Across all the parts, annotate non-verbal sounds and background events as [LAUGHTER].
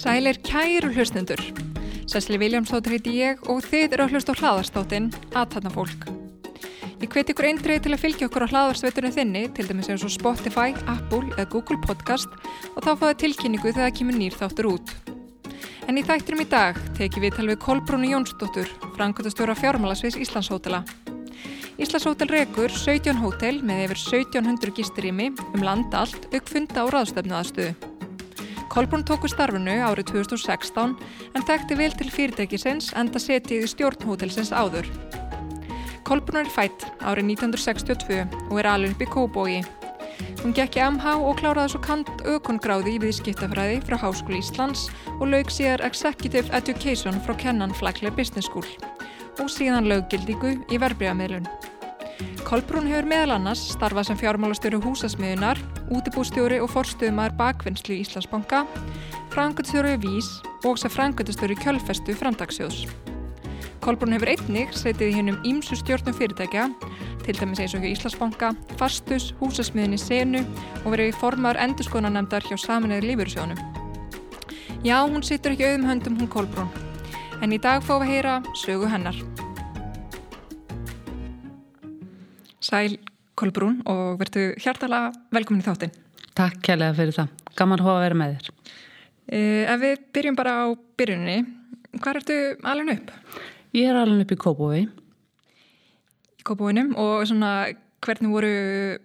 Sælir kæru hlustendur. Sessli Viljámsdóttir heiti ég og þið eru að hlusta á hlaðarstáttinn Aðtanna fólk. Ég hveti ykkur eindrið til að fylgja okkur á hlaðarsveitunni þinni, til dæmis eins og Spotify, Apple eða Google Podcast og þá fáðu tilkynningu þegar það kemur nýr þáttur út. En í þættinum í dag teki við talveg Kolbrúni Jónsdóttur, frangöndastjóra fjármálasvis Íslandshótela. Íslandshótel rekur 17 hótel með yfir 1700 gisturými um land allt aukfunda og ráðstöfnu aðstöðu. Kolbrún tóku starfinu árið 2016 en þekkti vel til fyrirtækisins enda setið í stjórnhótelsins áður. Kolbrún er fætt árið 1962 og er alveg upp í Kóbói. Hún gekk í MH og kláraði svo kant aukongráði í viðskiptafræði frá Háskóli Íslands og laug síðar Executive Education frá Kennan Flagler Business School og síðan lauggildíku í verbreyðamilun. Kolbrún hefur meðal annars starfað sem fjármálastjóru húsasmiðunar, útibústjóri og forstuðumar bakvinnslu í Íslandsbanka, frangöndstjóru Vís og sem frangöndstjóri Kjölfestu framdagsjóðs. Kolbrún hefur einnig setið í hennum ímsu stjórnum fyrirtækja, til dæmis eins og hjá Íslandsbanka, Fastus, húsasmiðinni Senu og verið formar endurskoðanemndar hjá Saminniði Lífurusjónum. Já, hún situr ekki auðum höndum hún Kolbrún, en í dag fáum við heyra sögu hennar. Sæl Kolbrún og verðu hjartala velkomin í þáttinn. Takk kærlega fyrir það. Gaman hóa að vera með þér. Uh, ef við byrjum bara á byrjunni, hvað ertu alveg upp? Ég er alveg upp í Kópói. Í Kópóinum og svona hvernig voru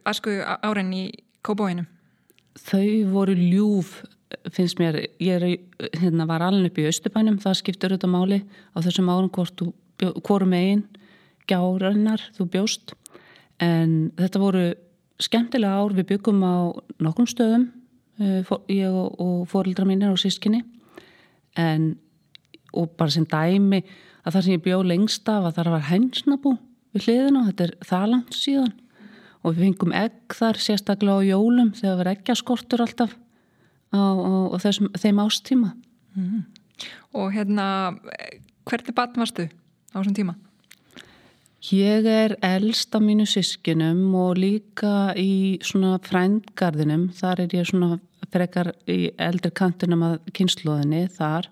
asku áren í Kópóinum? Þau voru ljúf, finnst mér. Ég er, hérna, var alveg upp í Östubænum, það skiptur auðvitað máli á þessum árum hvorum megin gjárarinnar þú bjóst en þetta voru skemmtilega ár við byggum á nokkrum stöðum eh, ég og fórildra mínir og sískinni en og bara sem dæmi að það sem ég bjó lengst af að það var hensnabú við hliðina, þetta er það langt síðan og við fengum egg þar sérstaklega á jólum þegar erum eggjaskortur alltaf á, á, á þessum, þeim ástíma mm. Og hérna hvernig batn varstu á þessum tíma? Ég er elst á mínu sískinum og líka í svona frændgarðinum, þar er ég svona frekar í eldri kantinum að kynnslóðinni þar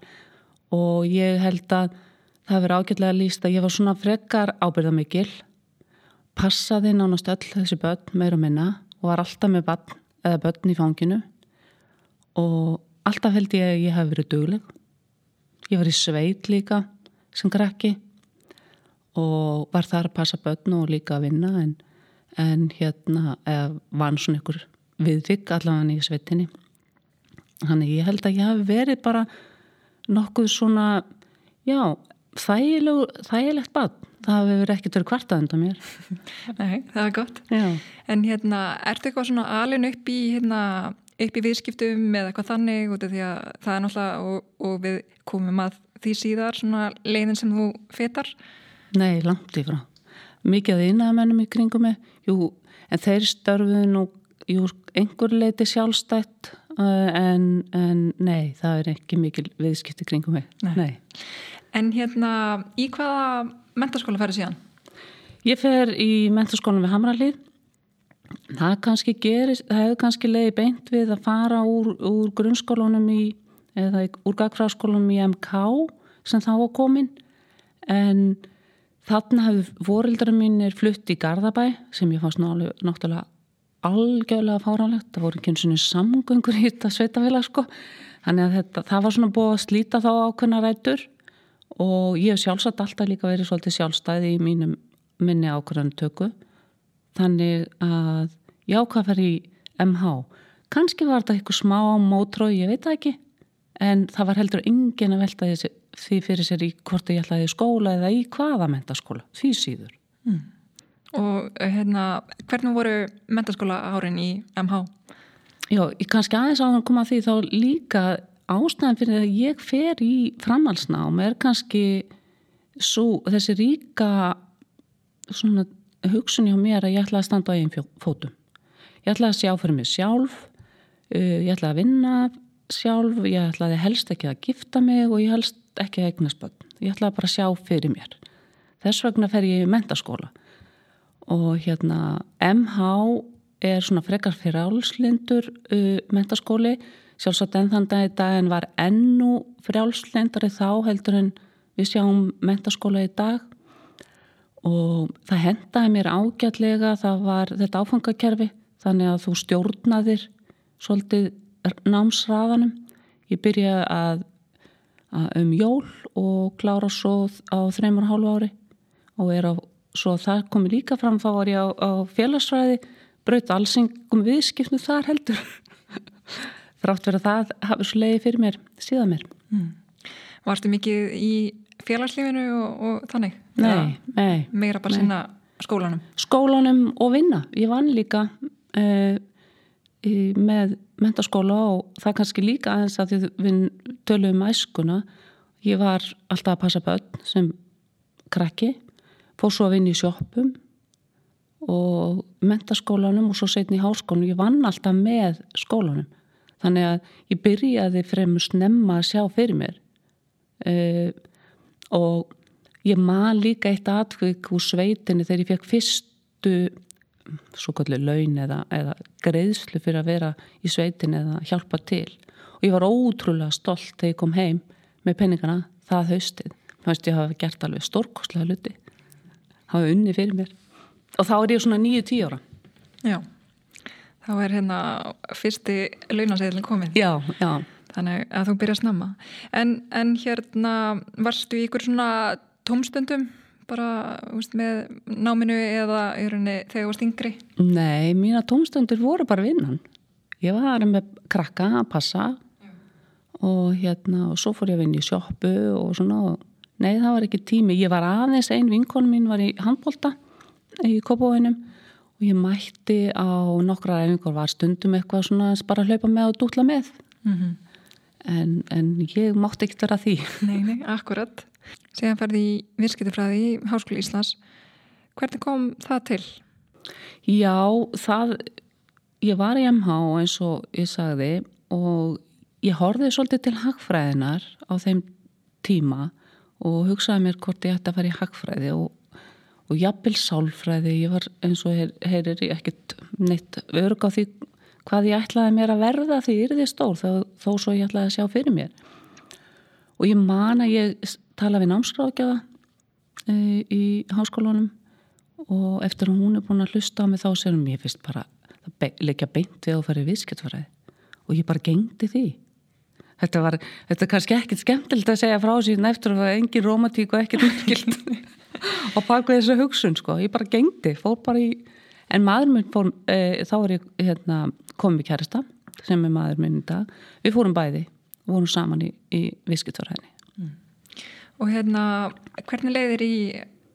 og ég held að það verið ágætlega líst að ég var svona frekar ábyrðamikil, passaði nánast öll þessi börn meira og minna og var alltaf með börn börn í fanginu og alltaf held ég að ég hef verið dugleg. Ég var í sveit líka sem grekki og var þar að passa börn og líka að vinna en, en hérna var svona ykkur viðvik allavega í sveitinni þannig ég held að ég hafi verið bara nokkuð svona já, þægilegt bad það verið ekkert verið kvartað undan mér [LAUGHS] Nei, það er gott já. En hérna, ertu eitthvað svona alin upp í hérna, upp í viðskiptum eða eitthvað þannig út af því að það er náttúrulega og, og við komum að því síðar svona leiðin sem þú fetar Nei, langt í frá. Mikið að innamennum í kringum mig, jú, en þeir störfuðu nú, jú, einhver leiti sjálfstætt, uh, en, en nei, það er ekki mikil viðskipti kringum mig. Nei. nei. En hérna, í hvaða mentaskóla færðu síðan? Ég fer í mentaskólan við Hamralið. Það kannski gerist, það hefur kannski leiði beint við að fara úr, úr grunnskólanum í, eða úr gagfræðskólanum í MK sem þá var komin, en Þarna hefur vorildra mínir flutt í Garðabæ sem ég fannst náttúrulega algjörlega fáranlegt. Það voru ekki eins og samgöngur í þetta sveitafélag sko. Þannig að þetta, það var svona búið að slíta þá ákveðna rættur og ég hef sjálfsagt alltaf líka verið svolítið sjálfstæði í mínum minni ákveðan tökku. Þannig að ég ákvað fyrir í MH. Kanski var þetta eitthvað smá mótrói, ég veit það ekki. En það var heldur engin að velta því fyrir sér í hvort ég ætlaði skóla eða í hvaða mentaskóla, því síður. Mm. Og hérna, hvernig voru mentaskóla árin í MH? Já, ég kannski aðeins á að koma að því þá líka ástæðan fyrir að ég fer í framhalsnám er kannski svo, þessi ríka svona hugsun hjá mér að ég ætlaði að standa á einn fótum. Ég ætlaði að sjá fyrir mig sjálf, uh, ég ætlaði að vinna sjálf, ég ætlaði helst ekki að gifta mig og ég helst ekki að eignast bönn. Ég bara að sjá fyrir mér. Þess vegna fer ég í mentaskóla og hérna MH er svona frekar fyrir álslindur uh, mentaskóli sjálfsagt enn þann dag í dag en var ennu frjálslindari þá heldur en við sjáum mentaskóla í dag. Og það hendaði mér ágætlega það var þetta áfangakerfi þannig að þú stjórnaðir svolítið námsraðanum. Ég byrjaði að, að um jól og klára svo á þreymur hálfu ári. Og er á, svo það komi líka fram þá var ég á, á félagsfræði braut allsingum viðskipnu þar heldur [LAUGHS] frátt verið að það hafi svo leiði fyrir mér síðan mér mm. Vartu mikið í félagslífinu og, og þannig? Nei, nei. Meira bara sinna skólanum? Skólanum og vinna. Ég vann líka uh, í, með mentaskóla og það kannski líka aðeins að við töluðum um æskuna. Ég var alltaf að passa börn sem krakki, fór svo að vinna í sjóppum og mentaskólanum og svo setni í háskólanum. Ég vann alltaf með skólanum. Þannig að ég byrjaði fremur snemma að sjá fyrir mér. Uh, og ég man líka eitt atvik úr sveitinni þegar ég fekk fyrstu svo kallu laun eða, eða greiðslu fyrir að vera í sveitinni eða hjálpa til. Og ég var ótrúlega stolt þegar ég kom heim með penningana það haustið. Þannig að ég hafi gert alveg stórkoslega luti hafi unni fyrir mér. Og þá er ég svona 9-10 ára. Já, þá er hérna fyrsti launaseðilin komin Já, já Þannig að þú byrja að snamma. En, en hérna, varstu í ykkur svona tómstundum bara veist, með náminu eða rauninni þegar þú varst yngri? Nei, mína tómstundur voru bara vinnan. Ég var með krakka að passa Já. og hérna og svo fór ég að vinna í sjóppu og svona nei, það var ekki tími. Ég var aðeins, einn vinkonu mín var í handbólta í Kópavóinum og ég mætti á nokkra efingur var stundum eitthvað svona bara hlaupa með og dútla með. Mm -hmm en, en ég mátti ekkert vera því [LAUGHS] Nei, nei, akkurat Segðan færði í virskitufræði í Háskóli Íslands Hvernig kom það til? Já, það ég var í MH eins og ég sagði og ég horfið svolítið til hagfræðinar á þeim tíma og hugsaði mér hvort ég ætti að fara í hagfræði og, og jafnvel sálfræði ég var eins og heyrir ég ekkert neitt örg á því hvað ég ætlaði mér að verða því ég er því stór þó, þó svo ég ætlaði að sjá fyrir mér. Og ég man að ég tala við námskráðgjafa e, í háskólanum og eftir að hún er búin að hlusta á mig þá sérum ég fyrst bara be, leikja beint við fara í viðskiptfæraði og ég bara gengdi því. Þetta var, þetta er kannski ekkit skemmtilegt að segja frá síðan eftir að það var engin romantík og ekkit myrkild [LAUGHS] og baka þessu hugsun sko, ég bara gengdi fór bara í en maður minn fór, e, þá er ég hérna, komið kærasta sem er maður minn í dag við fórum bæði vorum saman í, í viðskiptfræðinni mm. Og hérna, hvernig leiðir í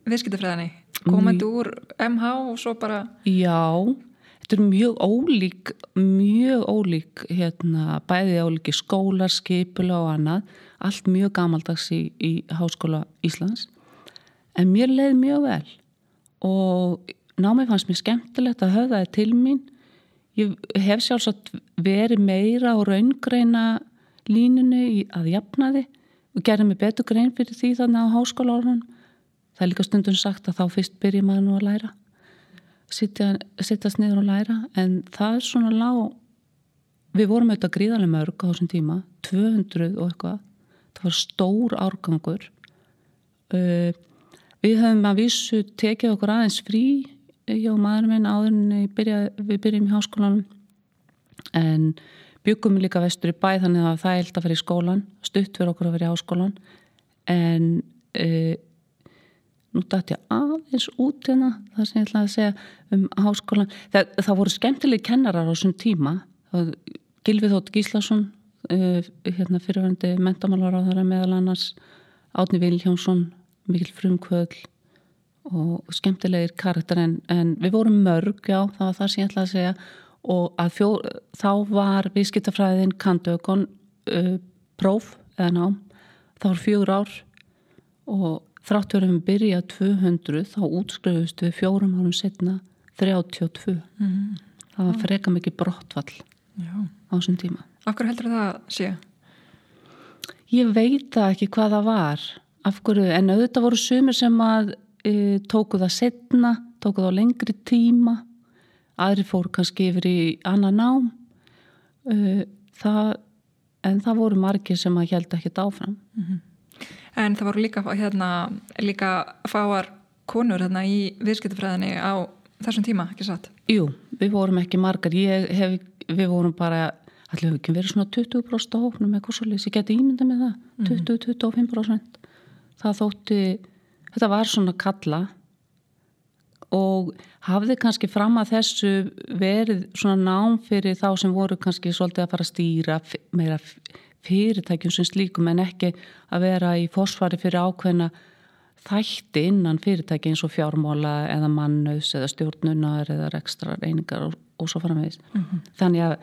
viðskiptfræðinni? Komandi mm. úr MH og svo bara Já, þetta er mjög ólík mjög ólík hérna, bæði ólíki skólar, skipula og annað allt mjög gamaldags í, í Háskóla Íslands en mér leiði mjög vel. Og námið fannst mér skemmtilegt að höfða það til mín. Ég hef sjálfsagt verið meira á raungreina línunni að jafna þið og gerði mig betur grein fyrir því þannig á háskóla orðan það er líka stundum sagt að þá fyrst byrjir maður nú að læra. Sittast niður og læra. En það er svona lág við vorum auðvitað gríðarlega mörg á þessum tíma 200 og eitthvað. Það var stór árgangur. Uh, við höfum að vísu tekið okkur aðeins frí ég og maður minn áður en byrja, við byrjum í háskólanum. En byggum líka vestur í bæ þannig að það er held að vera í skólan stutt fyrir okkur að vera í háskólan en e, nú dætt ég aðeins út hérna það sem ég ætlaði að segja um háskólan það, það voru skemmtilegi kennarar á þessum tíma. Gilvið Þótt Gíslason e, hérna fyrirvændi mentamálar á þaðra meðal annars Átni Viljánsson Mikil Frumkvöld og skemmtilegir karakter en, en við vorum mörg, já, það var það sem ég ætlaði að segja og fjó, þá var viðskiptafræðin kandökon uh, próf eða ná, það var fjögur ár og þráttur um byrja 200 þá útskrifust við fjórum árum setna 32 mm. það var freka mikið brottfall já. á þessum tíma Akkur heldur það sé? Ég veit ekki hvað það var af hverju, en auðvitað voru sumir sem að e, tóku það setna, tóku það á lengri tíma. Aðri fór kannski yfir í annan nám. E, það, en það voru margir sem að held ekki áfram. Mm -hmm. En það voru líka, hérna, líka fáar konur hérna, í viðskiptufræðinni á þessum tíma, ekki satt? Jú, við vorum ekki margar. Hef, við vorum bara allir hefur ekki verið svona 20% á hóknum eitthvað svolítið, ég geti ímynda með það. 20-25% það þótti, þetta var svona kalla og hafði kannski fram að þessu verið svona nám fyrir þá sem voru kannski svolítið að fara að stýra meira fyrirtækjum sem slíkum en ekki að vera í fósfari fyrir ákveðna þætti innan fyrirtæki eins og fjármóla eða mannus eða stjórnunar eða ekstra reyningar og, og svo framvegis. Mm -hmm. Þannig að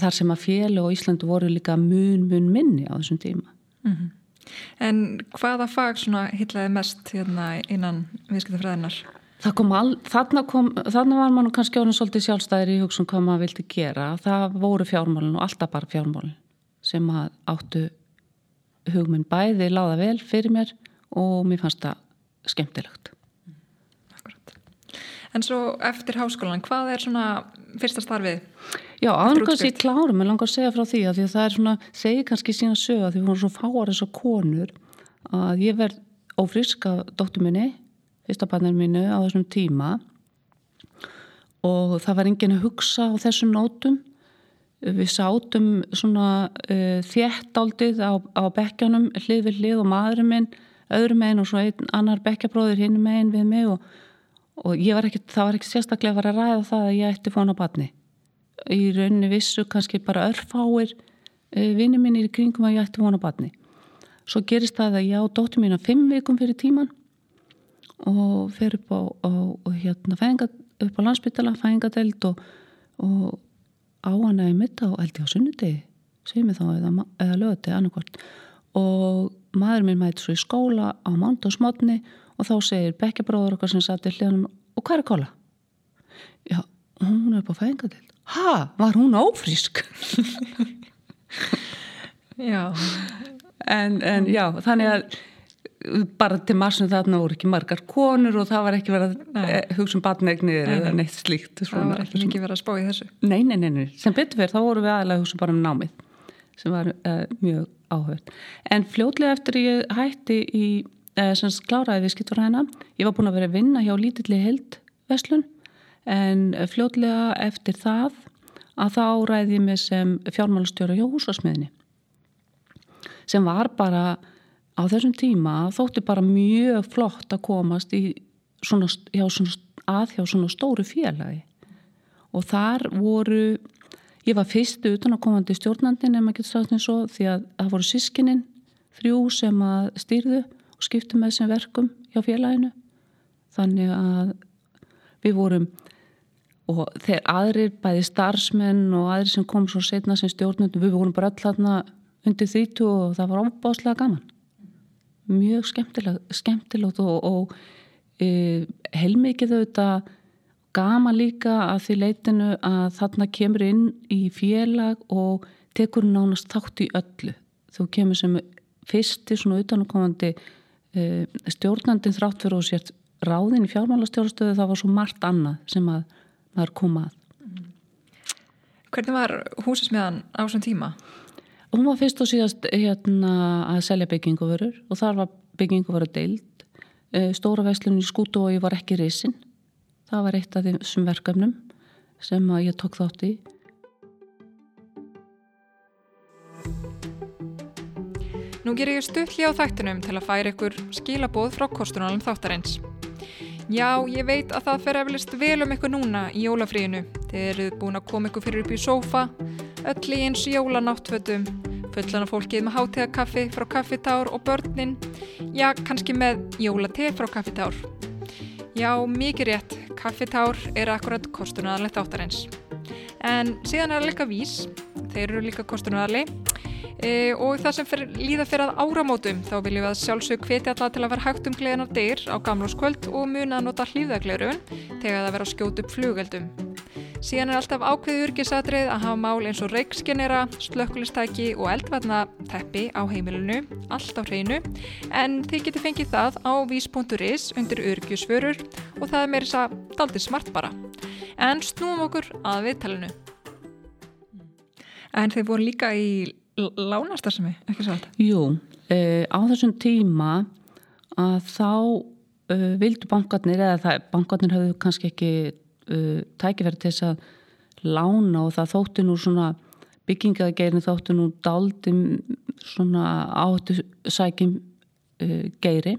þar sem að fjölu og Íslandu voru líka mun mun minni á þessum tíma. Mm -hmm. En hvaða fag hittlaði mest hérna, innan viðskiptafræðinar? All, þarna, kom, þarna var mann kannski ánum svolítið sjálfstæðir í hugsun hvað maður vildi gera. Það voru fjármálun og alltaf bara fjármálun sem áttu hugminn bæði láða vel fyrir mér og mér fannst það skemmtilegt. Akkurat. En svo eftir háskólan, hvað er svona fyrsta starfið? Já, aðeins kannski klárum, ég langar að segja frá því að, því að það er svona, segir kannski sína sög að því við vorum svo fáar þessar konur að ég verð ófrisk af dóttur minni, fyrsta bannir mínu á þessum tíma. Og það var enginn að hugsa á þessum nótum. Við sátum svona uh, þéttaldið á, á bekkjanum hlið við hlið og maðurinn minn öðrum meginn og svo einn annar bekkjabróður hinn meginn við mig og, og var ekki, það var ekki sérstaklega að vera að ræða það að ég ætti fóna banni í rauninni vissu kannski bara örfáir e, vinni mínir í kringum að ég ætti vona batni. Svo gerist það að ég á dóttur mín að fimm vikum fyrir tíman og fer upp á, á hérna, fænga, upp á landsbytala, fængadeld og, og á hana í mitt á eldi á sunnudegi, sem ég þá eða, eða lögati annarkort og maður minn mæti svo í skóla á mánd og þá segir bekkjabróður okkar sem satt í hljónum og hvað er kóla? Já, hún er upp á fængadeld ha, var hún ófrísk? Já. En, en já, þannig að bara til marsum þarna voru ekki margar konur og það var ekki verið að eh, hugsa um batnegnir eða neitt slíkt það var ekki mikið verið að spá í þessu. Nei, nei, nei, nei. sem betur verið þá voru við aðalega að hugsa bara um námið sem var uh, mjög áhugð en fljóðlega eftir ég hætti í uh, sem skláraði við skittur hæna ég var búin að vera að vinna hjá lítilli held Veslun en fljótlega eftir það að þá ræði ég mig sem fjármálastjóra hjá húsasmiðni sem var bara á þessum tíma þótti bara mjög flott að komast svona, hjá svona, að hjá svona stóru félagi. Og þar voru ég var fyrstu utan að komandi stjórnandin ef maður getur sagt eins og því að það voru sískininn þrjú sem að stýrðu og skiptu með sem verkum hjá félaginu. Þannig að við vorum og þeir aðrir, bæði starfsmenn og aðrir sem kom svo setna sem stjórnundum, við vorum bara öll hérna undir þýttu og það var óbáslega gaman. Mjög skemmtilegt, og, og e, heilmikið auðvitað gaman líka að því leitinu að þarna kemur inn í félag og tekur nánast þátt í öllu. Þú kemur sem fyrsti svona utanakomandi e, stjórnandin þrátt fyrir og sért ráðin í fjármálastjórnstöðu það var svo margt annað sem að maður koma að. Hvernig var húsasmiðan á þessum tíma? Hún var fyrst og síðast hérna, að selja bygginguvörur og þar var bygginguvörur deild. Eh, stóra veslunni skútu og ég var ekki risin. Það var eitt af þessum verkefnum sem ég tók þátt í. Nú ger ég stuðli á þættinum til að færa ykkur skilabóð frá kostunálum þáttarins. Já, ég veit að það fer eflust vel um ykkur núna í jólafríinu. Þið eruð búin að koma ykkur fyrir upp í sófa, öll í eins jólanáttfötum, fullana fólkið með hátíðakaffi frá kaffitár og börnin, já, kannski með jólateg frá kaffitár. Já, mikið rétt, kaffitár er akkurat kostunaralegt áttarins. En síðan er það líka vís, þeir eru líka kostunarali E, og það sem fyrir, líða fyrir að áramótum þá viljum við að sjálfsög hveti alla til að vera hægt um gleðinar dyr á gamlóskvöld og muna að nota hlýðagleirun þegar það vera að skjóta upp flugeldum. Síðan er alltaf ákveði urgisatrið að hafa mál eins og reikskenera, slökkulistæki og eldvarnateppi á heimilinu, allt á hreinu, en þið getur fengið það á vís.is undir urgjusförur og það er meira þess að daldi smart bara. En snúum okkur að viðtalinu. En þið voru líka í lánastarsami, ekki svo alltaf? Jú, uh, á þessum tíma að þá uh, vildu bankarnir, eða það, bankarnir hafðu kannski ekki uh, tækifæri til þess að lána og það þótti nú svona byggingaðgeirin þótti nú daldum svona áttu sækjum uh, geiri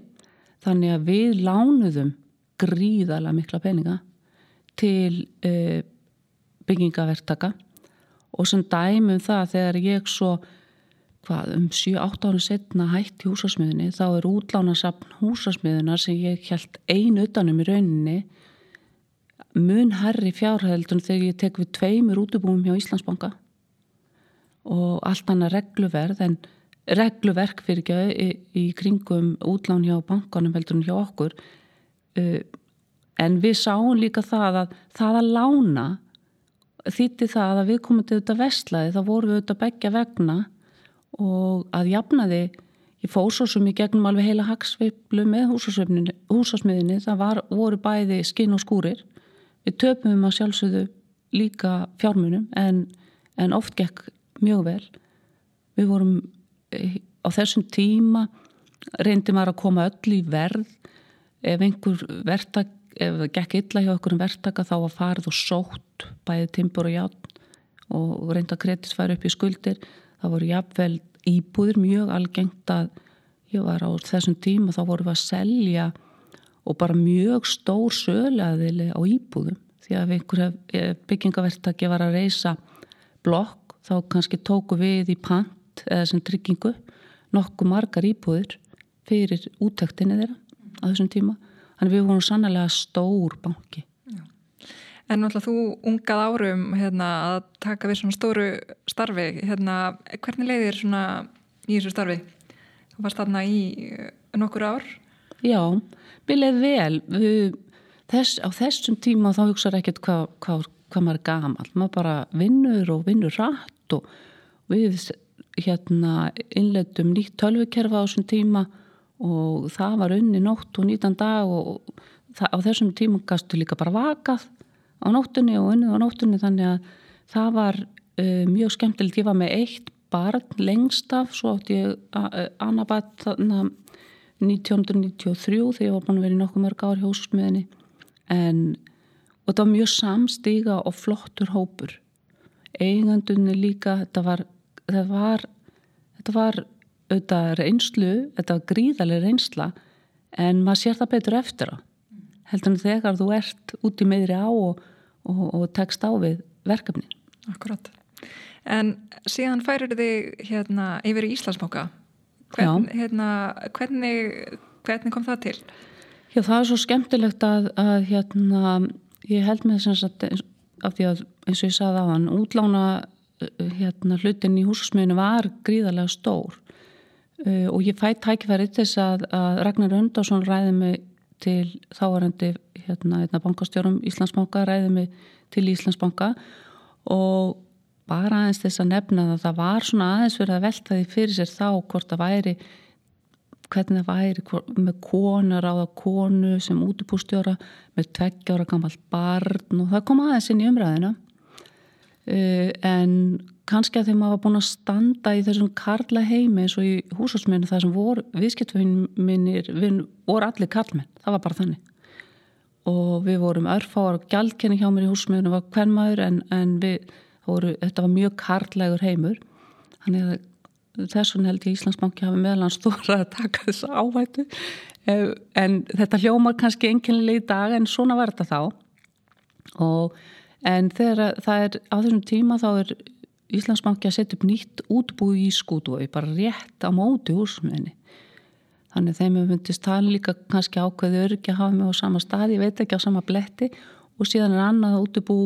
þannig að við lánuðum gríðala mikla peninga til byggingavertaka og sem dæmum það þegar ég svo hvað, um 7-8 ára setna hætti húsasmiðinni þá er útlánasapn húsasmiðina sem ég held einu utanum í rauninni mun herri fjárhældun þegar ég tek við tveimur útubúum hjá Íslandsbanka. Og allt annað regluverð en regluverk fyrir ekki í, kringum útlán hjá bankanum heldur en hjá okkur. Uh, en við sáum líka það að það að lána þýtti það að við komum til þetta vestlaði þá vorum við þetta begja vegna og að jafnaði svo sem ég gegnum alveg heila hagsveiflu með húsasmiðinni það var, voru bæði skinn og skúrir. Við töpum að sjálfsögðu líka fjármunum en, en oft gekk mjög vel. Við vorum eh, á þessum tíma reyndi maður að koma öll í verð. Ef einhver verðtak ef það gekk illa hjá okkur um verðtaka þá var farið og sótt bæði timbur og játn og reynda kreditfæri upp í skuldir. Það voru jafnvel íbúðir mjög algengt að ég var á þessum tíma þá voru við að selja og bara mjög stór söglaðili á íbúðum. Því að einhver byggingavertaki var að reysa blokk þá kannski tóku við í pant eða sem tryggingu nokkuð margar íbúðir fyrir úttektinni þeirra á þessum tíma Þannig við vorum sannlega stór banki. Já. En náttúrulega þú ungað árum hérna, að taka við svona stóru starfi. Hérna, hvernig leiðir svona í þessu starfi? Þú varst þarna í eh, nokkur ár? Já, við leiðum vel. Við, þess, á þessum tíma þá hugsaður ekkert hvað hva, hva maður er gaman. Maður bara vinnur og vinnur rætt og við hérna, innleitum nýtt tölvikerfa á þessum tíma og það var unni nótt og nýtan dag og það, á þessum tímum gastu líka bara vakað á nóttunni og unnið á nóttunni. Þannig að það var uh, mjög skemmtilegt, ég var með eitt barn lengst af, svo átti ég annabatt þarna 1993 þegar ég var búin að vera í nokkuð mörg ár hjá húsmiðinni en og þetta var mjög samstíga og flottur hópur. Eigandunni líka þetta var þetta var, þetta var auðvitað reynslu, þetta gríðarlega reynsla en maður sér það betur eftir á heldur en þegar þú ert út í meðri á og, og, og tekst á við verkefni. Akkurat. En síðan færir þið hérna yfir í Íslandsmáka. Hvern, hérna, hvernig, hvernig kom það til? Já, það er svo skemmtilegt að, að hérna, ég held með þess að af því að eins og ég sagði á hann útlána hérna, hlutin í húsasmiðinu var gríðarlega stór Uh, og ég fæ tækifæri til þess að, að Ragnar Öndarsson ræði mig til þáarandi hérna, hérna bankastjórum Íslandsbanka ræði mig til Íslandsbanka. Og bara aðeins þess að nefna það það var svona aðeins verið að velta því fyrir sér þá hvort það væri hvernig það væri hvort, með konar á það konu sem útubústjóra með tveggjára gammalt barn og það kom aðeins inn í umræðina uh, en kannski að þeim hafa búin að standa í þessum karla heimi eins og í húshalsmennu það sem voru viðskiptvinnir voru allir karlmenn, það var bara þannig. Og við vorum örfáar og gjaldkenni hjá mér í húsmennu var hvern maður en, en við, voru, þetta var mjög karlægur heimur. Þannig að þess vegna held ég Íslandsbanki hafi meðlans [LAUGHS] stóra að taka þessa áhættu. Eh, en þetta hljómar kannski enginlega í dag en svona var þetta þá. Og en þegar það er á þessum tíma þá er Íslandsbanki að setja upp nýtt útbúi í skútuvögi, bara rétt á móti húsmiðinni. Þannig þeim hefur myndist tala líka kannski ákveði öryggi að hafa mig á sama staði, ég veit ekki á sama bletti og síðan er annað útbú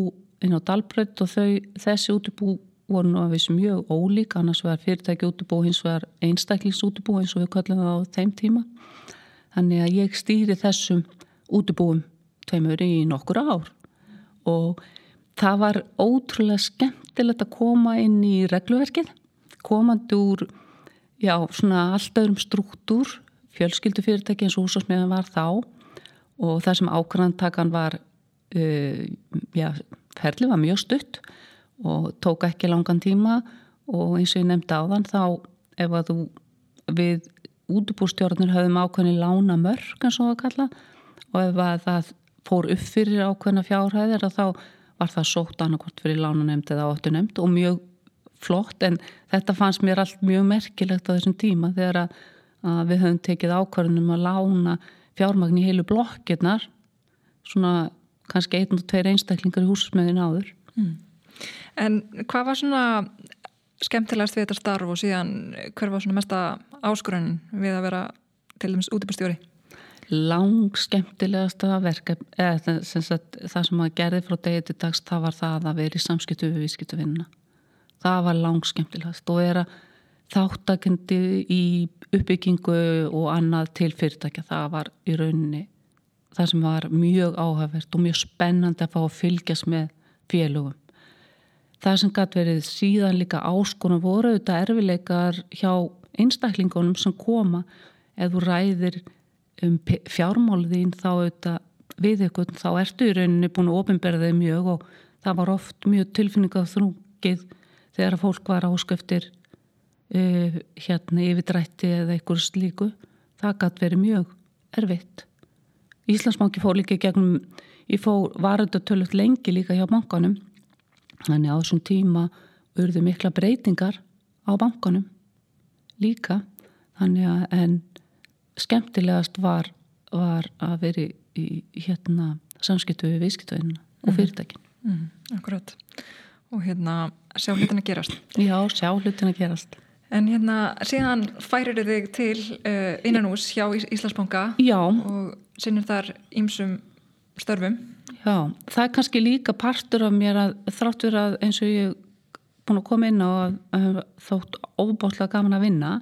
inn á Dalbrönd og þau, þessi útbú voru nú að vissu mjög ólík, annars var fyrirtæki útbú hins vegar einstaklingsútbú eins og við kallum það á þeim tíma. Þannig að ég stýri þessum útbúum tveimur í nokkur ár og það var ótrúlega skemmtilegt að koma inn í regluverkið, komandi úr, já, svona allt öðrum struktúr, fjölskyldu fyrirtæki eins og húsasmiðan var þá og það sem ákvæðantakan var, uh, já, ferlið var mjög stutt og tók ekki langan tíma og eins og ég nefndi á þann þá ef að þú við útubúrstjórnir höfum ákveðni lána mörg eins og að kalla og ef að það fór upp fyrir ákveðna fjárhæðir þá var það sótt annarkort fyrir lánanemnd eða áttunemnd og mjög flott en þetta fannst mér allt mjög merkilegt á þessum tíma þegar að, að við höfum tekið ákvarðunum að lána fjármagn í heilu blokkirnar svona kannski einn og tveir einstaklingar í húsmöðin áður mm. En hvað var svona skemmtilegast við þetta starf og síðan hver var svona mesta áskurðunin við að vera til dæmis útibúrstjóri? Lang skemmtilegasta verkef eða sagt, það sem að gerði frá degi til dags það var það að vera í samskiptu við viðskiptuvinna það var lang skemmtilegast og vera þáttakandi í uppbyggingu og annað til fyrirtækja. Það var í rauninni það sem var mjög áhagvert og mjög spennandi að fá að fylgjast með félögum. Það sem gæti verið síðan líka áskonum voru auðvitað erfileikar hjá einstaklingunum sem koma. Ef þú ræðir um fjármálðin þá auðvitað við eitthvað þá ertu í rauninni búin að ofinberða þig mjög og það var oft mjög tilfinningað þrungið þegar fólk var ásköftir uh, hérna yfirdrætti eða eitthvað slíku. Það gæti verið mjög erfitt. Íslandsbanki fór líka gegnum ég fór varöndatölut lengi líka hjá bankanum. Þannig á þessum tíma urðu mikla breytingar á bankanum líka. Þannig að en skemmtilegast var, var að veri í hérna samskiptu við viðskiptuðinu og mhm. fyrirtækin. Mm, mm, Akkurat. Og hérna sjá hlutin að gerast. Já, sjá hlutin að gerast. En hérna síðan færir þig til uh, innanús hjá Íslandsbanka Já. og sinnir þar ímsum störfum. Já, það er kannski líka partur af mér að þráttur að eins og ég búin að koma inn á að, að þótt óbátlega gaman að vinna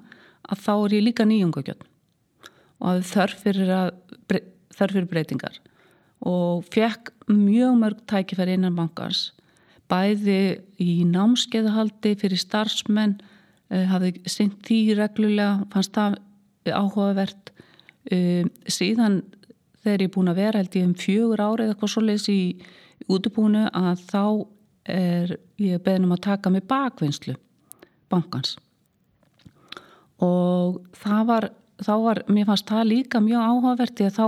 að þá er ég líka nýjungagjöld og þörf fyrir, að, þörf fyrir breytingar. Og fekk mjög mörg tækifæri innan bankars bæði í námskeiðahaldi fyrir starfsmenn uh, hafði syngt því reglulega fannst það áhugavert. Uh, síðan þegar ég er búin að vera held ég um fjögur árið eitthvað svo leiðis í útubúinu að þá er ég beðnum að taka mig bakvinnslu bankans. Og það var þá var, mér fannst það líka mjög áhugavert að þá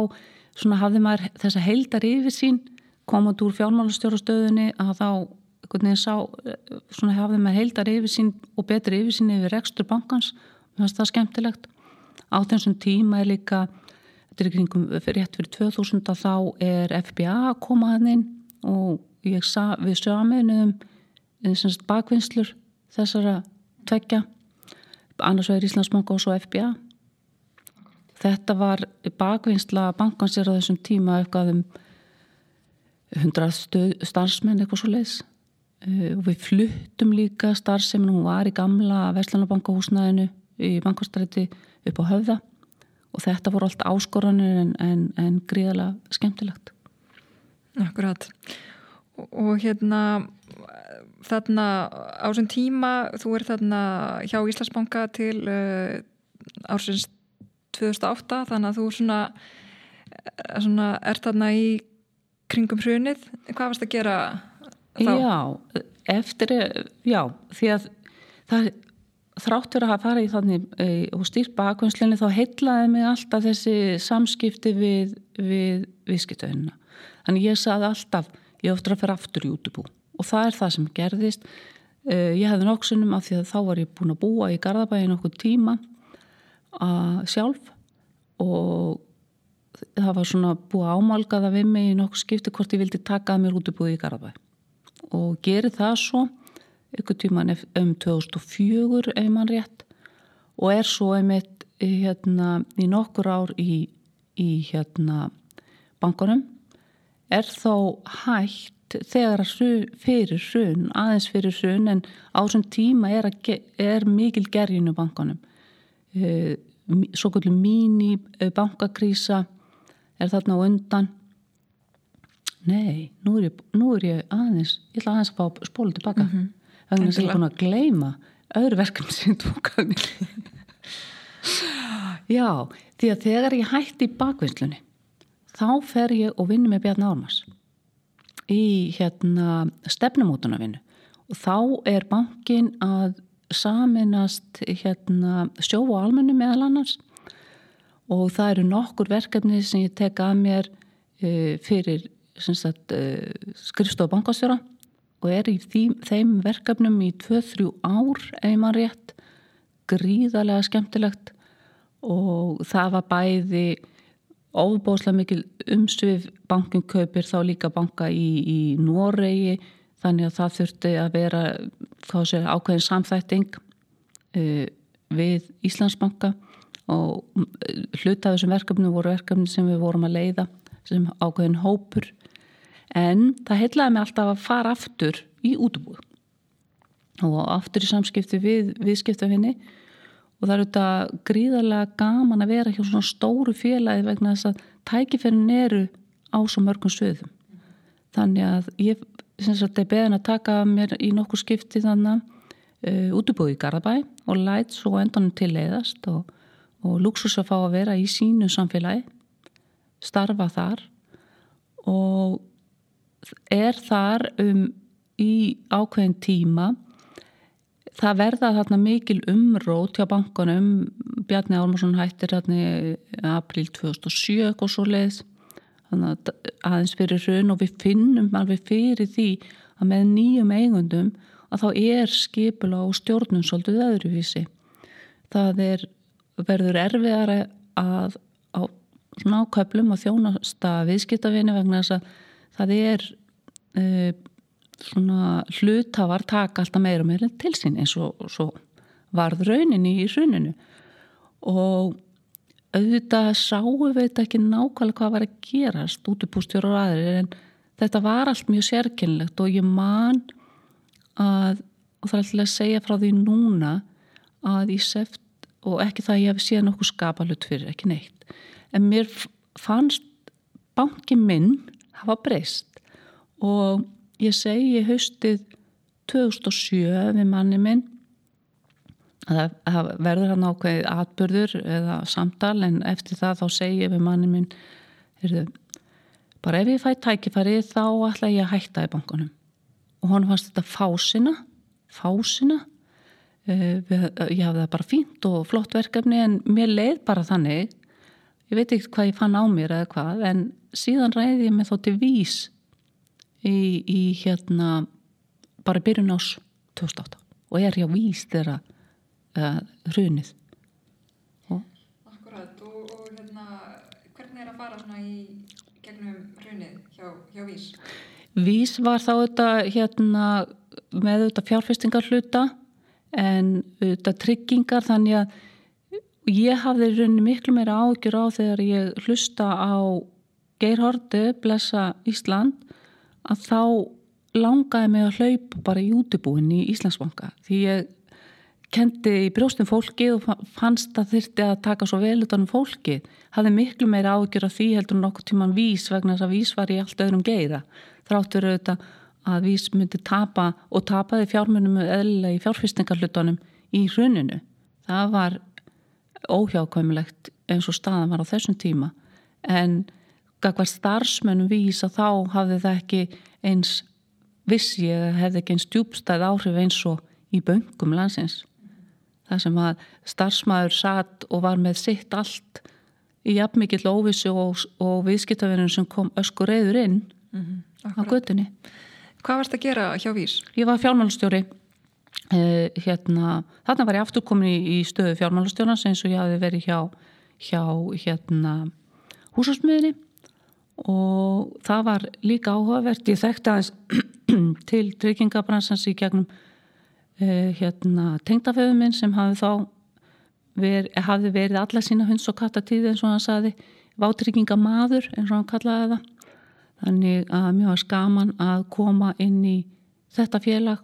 svona hafði maður þessa heildar yfir sín komand úr fjármálastjórastöðunni að þá sá svona hafði maður heildar yfir sín og betri yfir sín yfir rekstur bankans. Mér fannst það skemmtilegt. Á þessum tíma er líka þetta er kringum rétt fyrir 2000 að þá er FBA að koma að inn og ég sa, við samiðnum bakvinnslur þessara tveggja. Annars vegar Íslandsbanka og svo FBA Þetta var bakvinnsla bankansir á þessum tíma eitthvað um 100 starfsmenn eitthvað svo leiðs uh, og við fluttum líka starfseminn, hún var í gamla Vestlanabankahúsnaðinu í bankastræti upp á höfða. Og þetta voru allt áskoranir en, en, en gríðalega skemmtilegt. Akkurat. Og hérna þarna á þessum tíma þú er þarna hjá Íslandsbanka til uh, ársins 2008 þannig að þú svona, svona er þarna í kringum hrunið. Hvað varst að gera þá? Já, eftir já, því að það þráttur að hafa farið í þannig og stýrt bakvömslinni þá heitlaði mig alltaf þessi samskipti við, við viðskiptöðunina þannig ég saði alltaf ég oftur að fyrir aftur í útubú og það er það sem gerðist. E, ég hefði nokksunum af því að þá var ég búin að búa í Garðabæin okkur tíma sjálf og það var svona búið ámálgaða við mig í nokkuð skipti hvort ég vildi taka að mér út í Garabæ og geri það svo ykkur tíman um 2004 ef mann rétt og er svo einmitt hérna, í nokkur ár í, í hérna, bankunum er þó hægt þegar fyrir hrun, aðeins fyrir hrun en á þessum tíma er, er mikil gerginu bankunum Eh, svo kvöldu mín í bankakrísa er þarna á undan. Nei, nú er ég, nú er ég aðeins ég ætla aðeins að fá spólu tilbaka. Mm -hmm. þannig að ég er búin að gleyma öðru verkefni [LAUGHS] sem tókaði [LAUGHS] já, því að þegar ég hætti í bakvinnslunni þá fer ég og vinni með Bjarni Ármars í hérna stefnumótunarvinnu. Og þá er bankin að saminast hérna sjófu á almennu meðal annars. Og það eru nokkur verkefni sem ég tek að mér uh, fyrir uh, skrifstof bankastjóra og er í því, þeim verkefnum í 2-3 ár ef maður rétt gríðarlega skemmtilegt. Og það var bæði ofbóslega mikil umsvið bankin kaupir þá líka banka í, í Noregi þannig að það þurfti að vera sé, ákveðin samþætting uh, við Íslandsbanka og hluta af þessum verkefni voru verkefni sem við vorum að leiða sem ákveðin hópur. En það heitlaði mig alltaf að fara aftur í útbúð og aftur í samskipti við viðskiptafinni og það eru þetta gríðarlega gaman að vera hjá svona stóru félagi vegna þess að tækifærin eru á svo mörgum söðum þannig að ég er beðin að taka mér í nokkur skipti þannig uh, útubúið í Garðabæ og læt svo endanum til leiðast og, og luxus að fá að vera í sínu samfélagi starfa þar og er þar um í ákveðin tíma. Það verða þarna mikil umrót hjá bankanum. Bjarni Álmarsson hættir þarna april 2007 og svo leiðs þannig að aðeins fyrir raun og við finnum alveg fyrir því að með nýjum eigundum að þá er skipula og stjórnum svolítið öðruvísi. Það er, verður erfiðar að á svona áköplum að þjónasta viðskiptavinni vegna þess að það er e, svona hlutafar taka alltaf meira og meira til sín eins og svo varð rauninni í hruninu og auðvitað sáum við þetta ekki nákvæmlega hvað var að gerast út í bústjóru og aðrir en þetta var allt mjög sérkynlegt og ég man að og það er alltaf að segja frá því núna að ég seft og ekki það að ég hef séð nokkuð skapalut fyrir, ekki neitt en mér fannst banki minn hafa breyst. Og ég segi haustið 2007 við manni minn að það verður hann ákveðið atbyrður eða samtal en eftir það þá segi ég við manni minn heyrðu, bara ef ég fæ tækifæri þá ætla ég að hætta í bankunum og hann fannst þetta fásina fásina uh, ég hafði það bara fínt og flott verkefni en mér leið bara þannig. Ég veit ekki hvað ég fann á mér eða hvað en síðan ræði ég mig þó til vís í, í hérna bara byrjun ás 2008 og er hjá vís þegar uh, hrunið Akkurat og, og hérna, hvernig er að fara í gegnum hrunið hjá, hjá Vís? Vís var þá þetta hérna með þetta fjárfestingar hluta en þetta tryggingar þannig að ég hafði rauninni miklu meira ágjur á þegar ég hlusta á Geirhordu, Blessa Ísland að þá langaði mig að hlaupa bara í útibúin í Íslandsbanka því ég kendi í brjóstum fólkið og fannst að þyrti að taka svo vel utan um fólkið, hafði miklu meira ágjör af því heldur nokkur tíman vís vegna þess að vís var í allt öðrum geira. Þráttur auðvitað að vís myndi tapa og tapaði fjármunum eðlilega í fjárfyrstingarlutunum í hruninu. Það var óhjákvæmilegt eins og staðan var á þessum tíma. En gagvar starfsmönum vís að þá hafði það ekki eins vissi eða hefði ekki eins djúbstæð áhrif eins og í böngum landsins það sem að starfsmæður satt og var með sitt allt í jafnmikill óvissu og, og viðskiptaverðin sem kom öskur reyður inn mm -hmm, á göttunni Hvað varst að gera hjá Vís? Ég var fjármálustjóri eh, hérna, þarna var ég afturkomin í, í stöðu fjármálustjóna eins og ég hafi verið hjá, hjá hérna, húsasmiðinni og það var líka áhugavert. Ég þekkti aðeins [CLEARS THROAT] til tryggingabransans í gegnum uh, hérna, tengdaföðu minn sem hafi þá ver, hafi verið alla sína hunds og kattatíði eins og hann saði vátrygginga maður eins og hann kallaði það. Þannig að mjög skaman að koma inn í þetta félag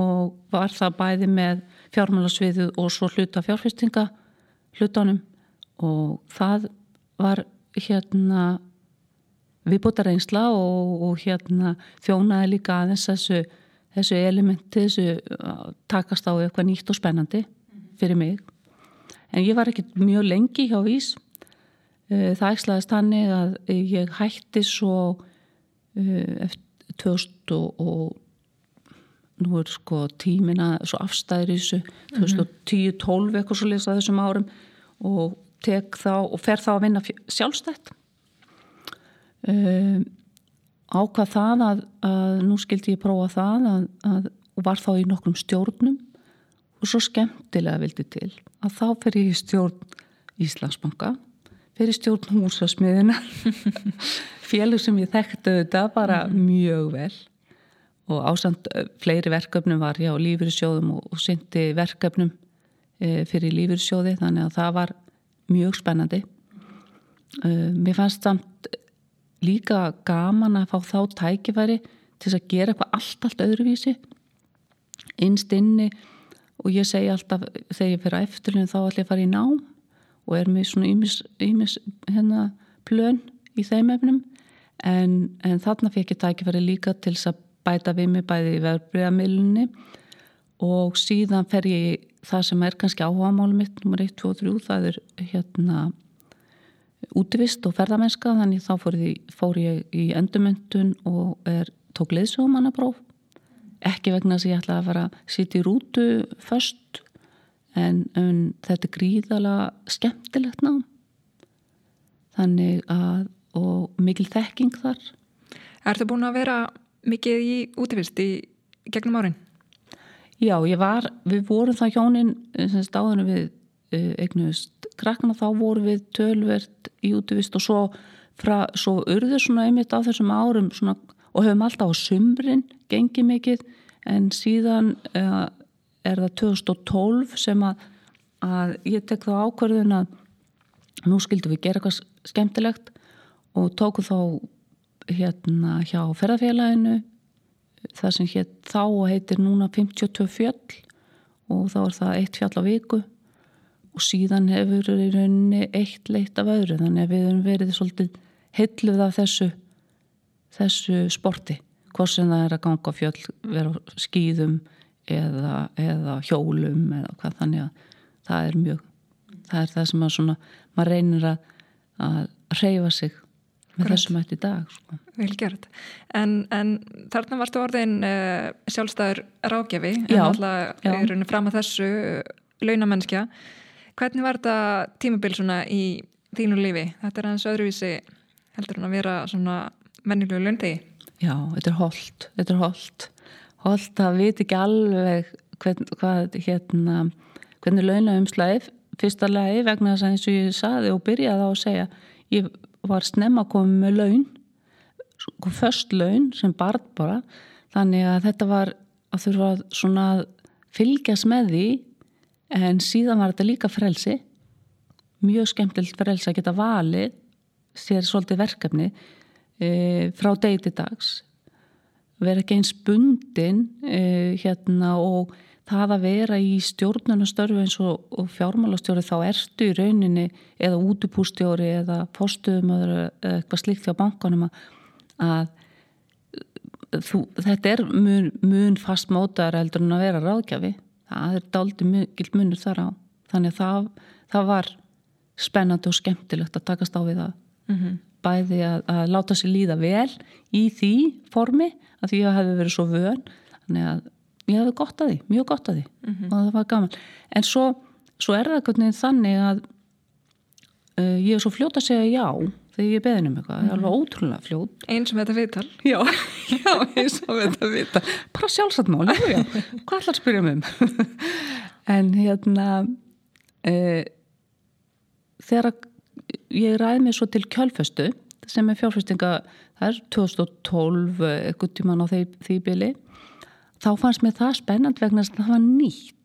og var það bæði með fjármálasviðu og svo hluta fjárfestinga hlutanum og það var hérna viðbúta reynsla og, og hérna þjónaði líka aðeins þessu, þessu elementi, þessu takast á eitthvað nýtt og spennandi fyrir mig. En ég var ekki mjög lengi hjá Vís. Það ægslaðist hannig að ég hætti svo eftir 2000 og nú er sko tímina svo afstæðir í þessu 2010-12 eitthvað svo lesa þessum árum og tek þá og fer þá að vinna sjálfstætt um, ákvað það að, að nú skildi ég prófa það að, að, og var þá í nokkrum stjórnum og svo skemmtilega vildi til að þá fer ég í stjórn Íslandsbanka fer í stjórn húsasmiðina [LAUGHS] félug sem ég þekkti þetta bara mm. mjög vel og ásamt fleiri verkefnum var ég á lífyrirsjóðum og, og syndi verkefnum e, fyrir lífyrirsjóði þannig að það var mjög spennandi e, mér fannst samt líka gaman að fá þá tækifæri til að gera eitthvað allt, allt öðruvísi innst inni. Og ég segi alltaf þegar ég fyrir að eftirlun þá ætlum ég að fara í nám og er með svona ímis, hérna plön í þeim efnum. En, en þarna fekk ég tækifæri líka til að bæta við mig bæði í verðbriðamilunni og síðan fer ég það sem er kannski áhuga málum mitt, nummer 1, 2 og 3, það er hérna útvist og ferðamennska þannig þá fór ég, fór ég í endurmyndun og er, tók leðsögumannapróf ekki vegna þess að ég ætla að fara að sitja í rútu först en, en þetta er gríðala skemmtilegt ná þannig að og mikil þekking þar. Ertu búin að vera mikið í útvist í gegnum árin? Já, ég var, við vorum það hjónin sem stáðunum við uh, eignust krakkana þá vorum við tölvert í útvist og svo, fra, svo urður svona einmitt á þessum árum svona, og höfum alltaf á sumrin gengið mikið en síðan uh, er það 2012 sem að, að ég tek þá ákvarðun að nú skildum við gera eitthvað skemmtilegt og tóku þá hérna hjá ferðarfélaginu það sem hétt þá heitir núna 52 fjöll og þá er það eitt fjall á viku og síðan hefur í rauninni eitt leitt af öðru þannig að við hefum verið svolítið heilluð af þessu þessu sporti hvort sem það er að ganga fjöll vera skýðum eða, eða hjólum eða hvað þannig að það er mjög það er það sem að svona maður reynir að, að reyfa sig með Greit. þessum eftir dag sko. Vel gert. En, en þarna varstu orðin uh, sjálfstæður rákjafi en alltaf er henni fram að þessu uh, launamennskja. Hvernig var þetta tímabil svona í þínu lífi? Þetta er hans öðruvísi heldur hann að vera svona mennilegu launtegi? Já, þetta er holdt. Þetta er holdt. Holdt að viti ekki alveg hvern, hvað hérna hvernig launaumslæðið fyrsta lagi vegna þess að eins og ég saði og byrjaði á að segja ég var snemma komið með laun sko först laun sem barn bara þannig að þetta var að þurfa svona að fylgjast með því en síðan var þetta líka frelsi. Mjög skemmtilt frelsi að geta valið sér svolítið verkefni e, frá degi dags. Vera ekki eins bundin e, hérna og það að vera í stjórnunastörfu eins og, og fjármálastjóri þá erstu í rauninni eða útupústjóri eða postuðumöður eða eitthvað slíkt hjá bankanum að, þú, þetta er mun, mun fast mótaður eldur en að vera ráðgjafi það er daldi mjög munur þar á. Þannig að það, það var spennandi og skemmtilegt að takast á við það. Mm -hmm. bæði að, að láta sér líða vel í því formi að því að hefði verið svo vön. Þannig að ég hefði gott að því, mjög gott að því. Mm -hmm. og það var gaman. En svo, svo er það þannig að uh, ég er svo fljótt að segja já þegar ég beðin um eitthvað, það er alveg mhm. ótrúlega fljótt eins og þetta viðtal. [LAUGHS] Já, já eins og þetta viðtal. Bara sjálfsatmál, já, já, hvað ætlar að spyrja mig um? [LAUGHS] En hérna uh, þegar ég ræði mig svo til kjálfestu sem er fjárfestinga það er 2012 eitthvað tíman á því, því bili þá fannst mér það spennand vegna að það var nýtt.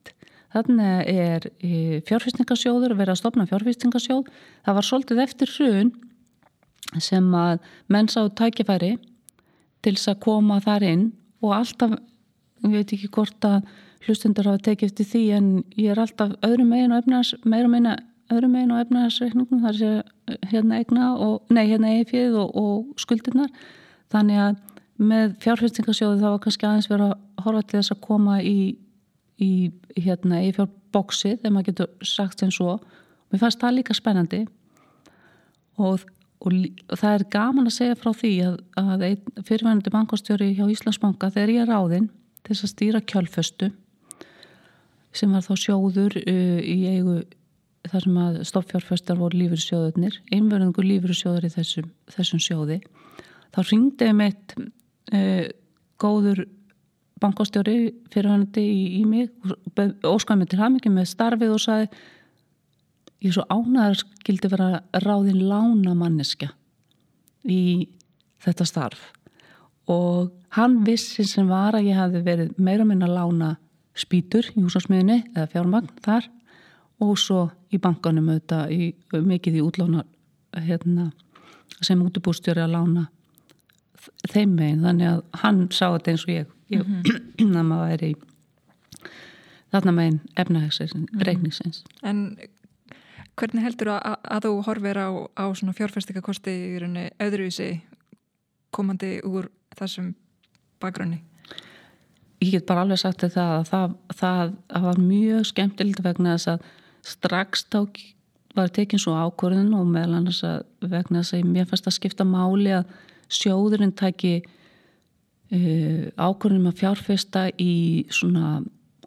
Þannig er e, fjárfýstingasjóður vera að stopna fjárfýstingasjóð. Það var svolítið eftir hrun sem að menn sá tækifæri til þess að koma þar inn og alltaf, ég veit ekki hvort að hlustundur hafa tekið eftir því en ég er alltaf öðrum megin og efnars meira meina öðrum megin og efnaðarsreikningum þar sé hérna eigna og, nei hérna eifið og, og skuldirnar þannig að með fjárfestingasjóði þá var kannski aðeins verið að horfa til þess að koma í, í hérna eifjárbóksið þegar maður getur sagt sem svo mér fannst það líka spennandi og, og, og það er gaman að segja frá því að, að fyrirvægandi bankastjóri hjá Íslandsbanka þegar ég er áðinn til þess að stýra kjölföstu sem var þá sjóður uh, í eigu þar sem að stoppfjárfestar voru lífyrsjóðurnir, einverðingur lífyrsjóður í þessum, þessum sjóði. Þá ringdi við meitt uh, góður bankastjóri fyrirhænandi í, í mig og óskaði mig til hamingi með starfið og saði ég er svo ánæðar skildi vera ráðin lána manneska í þetta starf. Og hann vissi sem var að ég hafi verið meira minna lána spýtur í húsásmiðinni eða fjármagn þar og svo í bankanum auðvitað í, mikið í útlána hérna, sem útubústjóri að lána þeim megin. Þannig að hann sá þetta eins og ég, mm -hmm. að maður væri þarna megin efnahegsins, mm -hmm. reikningsins En hvernig heldur að, að þú horfir á, á svona fjárfærstika í raunni öðruvísi komandi úr þessum bakgrunni? ég get bara alveg sagt þetta að það, það, það var mjög skemmtilegt vegna þess að strax þá var tekinn svo ákvörðun og meðal annars að vegna þess að mér fannst að skipta máli að sjóðurinn tæki uh, ákvörðunum að fjárfesta í svona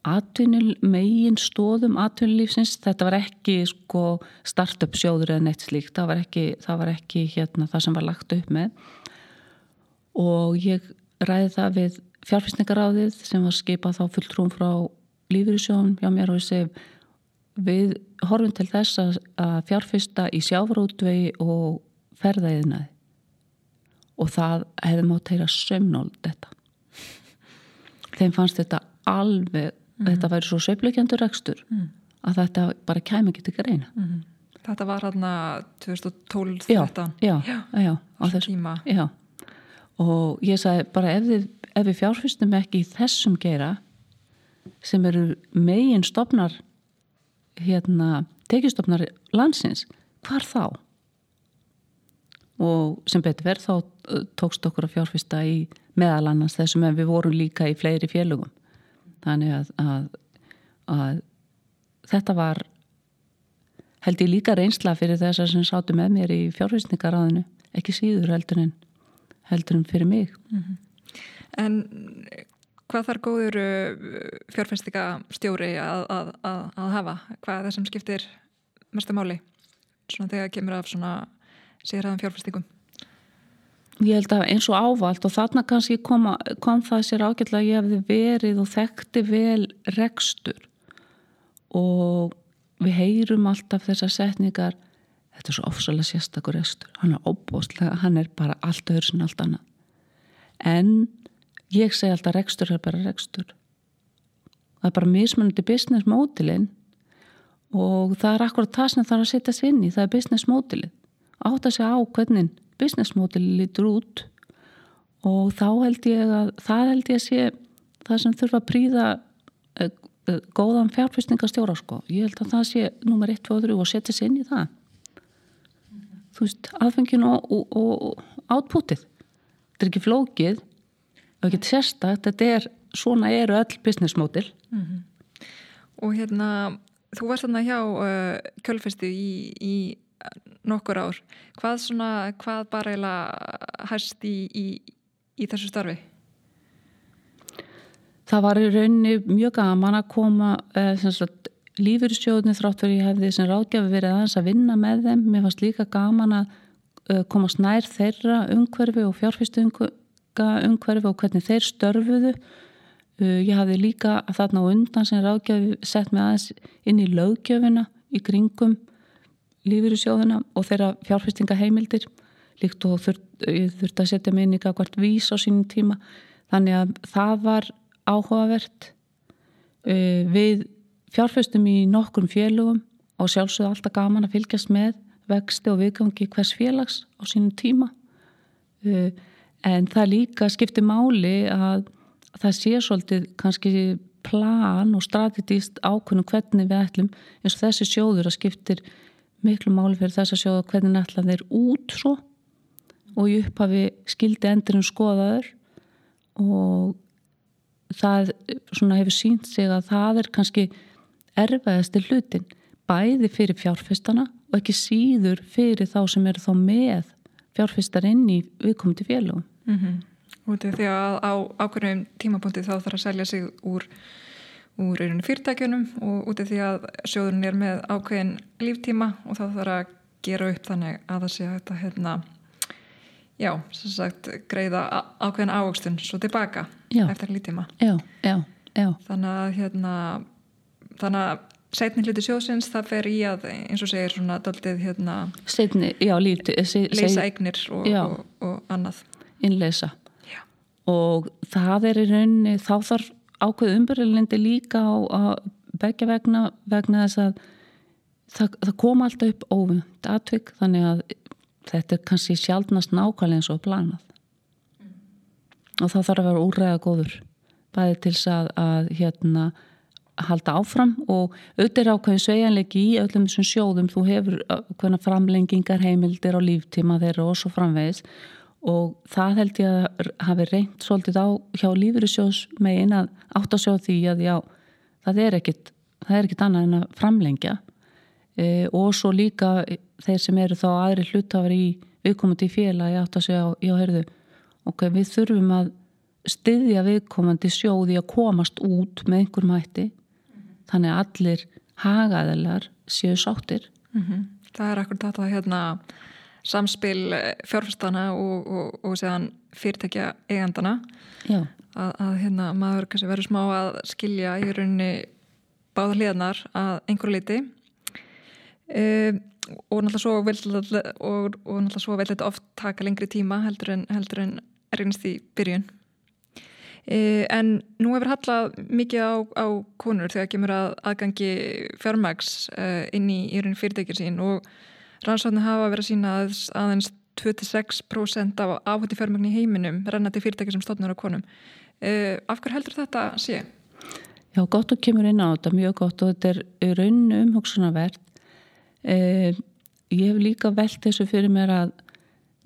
atvinnul, megin stóðum atvinnulífsins, þetta var ekki sko start-up sjóður eða neitt slíkt, það var ekki það, var ekki, hérna, það sem var lagt upp með. Og ég ræði það við fjárfæstningaráðið sem var skipað þá fulltrúum frá lífyrísjón hjá mér og þessi við horfum til þess að fjárfæsta í sjáfrótvegi og ferðaðiðnaði og það hefði mátt heyra sömnóld þetta þeim fannst þetta alveg mm. þetta væri svo söflökjandur rekstur mm. að þetta bara kæmi ekki til greina mm. Þetta var hérna 2012-13 Já, já, já, já á þess tíma Já og ég sagði bara ef ef við fjárfyrstum ekki í þessum geira sem eru megin stopnar hérna, tekistofnar landsins, hvar þá? Og sem betur verð þá tókst okkur að fjárfyrsta í meðalannans þessum en við vorum líka í fleiri félögum. Þannig að, að, að þetta var held ég líka reynsla fyrir þessar sem sátu með mér í fjárfyrstningaráðinu, ekki síður heldur en, heldur en fyrir mig. Mm -hmm. En hvað þarf góður fjárfæstika stjóri að, að, að, að hafa? Hvað er það sem skiptir mestu máli? Svona þegar kemur af svona sérhæðan fjárfæstikum? Ég held að eins og ávalt og þarna kannski kom, kom það sér ágætlega að ég hefði verið og þekkti vel rekstur. Og við heyrum alltaf þessar setningar þetta er svo ofsalega sérstakur rekstur hann er óbúslega, hann er bara allt öður sem allt annað. En ég segi alltaf rekstur er bara rekstur. Það er bara mismunandi business mótilinn og það er akkurat það sem það er að setja sér inn í það er business mótilinn átt að segja á hvernig business mótilinn lítur út og þá held ég að það held ég að sé það sem þurfa að príða uh, uh, góðan fjárfæstingastjóra sko. ég held að það sé nummer 1, 2 og 3 og setja sér inn í það mm -hmm. þú veist, aðfengin og, og, og átpútið þetta er ekki flókið og ekki sérstakt, þetta er svona eru öll business model mm -hmm. og hérna þú varst þarna hjá uh, kjölfesti í, í nokkur ár. Hvað svona, hvað bara eila hæst í, í, í þessu starfi? Það var í rauninni mjög gaman að koma uh, lífyrsjóðni þrátt fyrir ég hefði sem ráðgjafi verið aðeins að vinna með þeim. Mér fannst líka gaman að uh, koma snær þeirra umhverfi og fjárfyrstu umhverfi og hvernig þeir störfuðu. Uh, ég hafði líka þarna á undan sem ráðgjafi sett mig aðeins inn í löggjöfina í kringum lífyrirsjóðuna og þeirra fjárfestingaheimildir líkt og þurft, ég þurfti að setja mig inn í hvert vís á sínum tíma. Þannig að það var áhugavert. Uh, við fjárfestum í nokkrum félögum og sjálfsögðu alltaf gaman að fylgjast með vexti og viðgangi hvers félags á sínum tíma. Uh, en það líka skiptir máli að það sé svolítið kannski plan og strategist ákvönum hvernig við ætlum eins og þessi sjóður að skiptir miklu máli fyrir þess að sjóða hvernig ætla þeir út svo og í upphafi skildi endurum skoðaður og það hefur sínt sig að það er kannski erfiðasti hlutin bæði fyrir fjárfestana og ekki síður fyrir þá sem eru þá með fjárfestar inn í viðkomandi félagum. Mm -hmm. Út af því að á ákveðnum tímapunkti þá þarf að selja sig úr, úr fyrirtækjunum og út af því að sjóðurinn er með ákveðin líftíma og þá þarf að gera upp þannig að það sé að þetta hérna já, sem sagt, greiða ákveðin ávöxtun svo tilbaka já. eftir lítíma já, já, já. Þannig að hérna þannig að setni hluti sjósins það fer í að eins og segir svona doldið hérna setni, já, líti se, leysa eignir og, og, og annað. Innleysa. Og það er í rauninni þá þarf ákveð umbyrjulindi líka á að begja vegna vegna þess að það, það kom alltaf upp óvind atvik þannig að þetta er kannski sjálfnast nákvæmlega eins og planað mm. og þá þarf að vera úræða góður bæði til að, að hérna halda áfram og auðvitað ákveðin svejanleiki í öllum þessum sjóðum þú hefur ákveðina framlengingar heimildir á líftíma þeirra og svo framvegis og það held ég að hafi reynd svolítið á hjá lífyrirsjós megin að átt að sjá því að já, það er ekkit það er ekkit annað en að framlengja e, og svo líka þeir sem eru þá aðri hlutafar í viðkomandi félagi átt að segja já, heyrðu, ok, við þurfum að styðja viðkomandi sjóði að komast út með einhverjum hætti mm -hmm. þannig að allir hagaðilar séu sáttir mm -hmm. Það er akkur þetta hérna samspil fjárfyrstana og, og, og séðan fyrirtækja eigandana. Að, að hérna maður kannski verður smá að skilja í rauninni báða hliðnar að einhverju liti um, og náttúrulega svo vil, og, og náttúrulega svo vil þetta oft taka lengri tíma heldur en, heldur en reynist í byrjun. E, en nú hefur hallað mikið á, á konur þegar kemur að aðgangi fjármags e, inn í, í fyrirtækir sín og rannsóknir hafa verið að sína að aðeins 26% af áhutti fjármagn í heiminum renna til fyrirtækir sem stofnur á konum e, af hver heldur þetta sé? Já, gott og kemur inn á þetta, mjög gott og þetta er raunum umhóksunarvert Eh, ég hef líka velt þessu fyrir mér að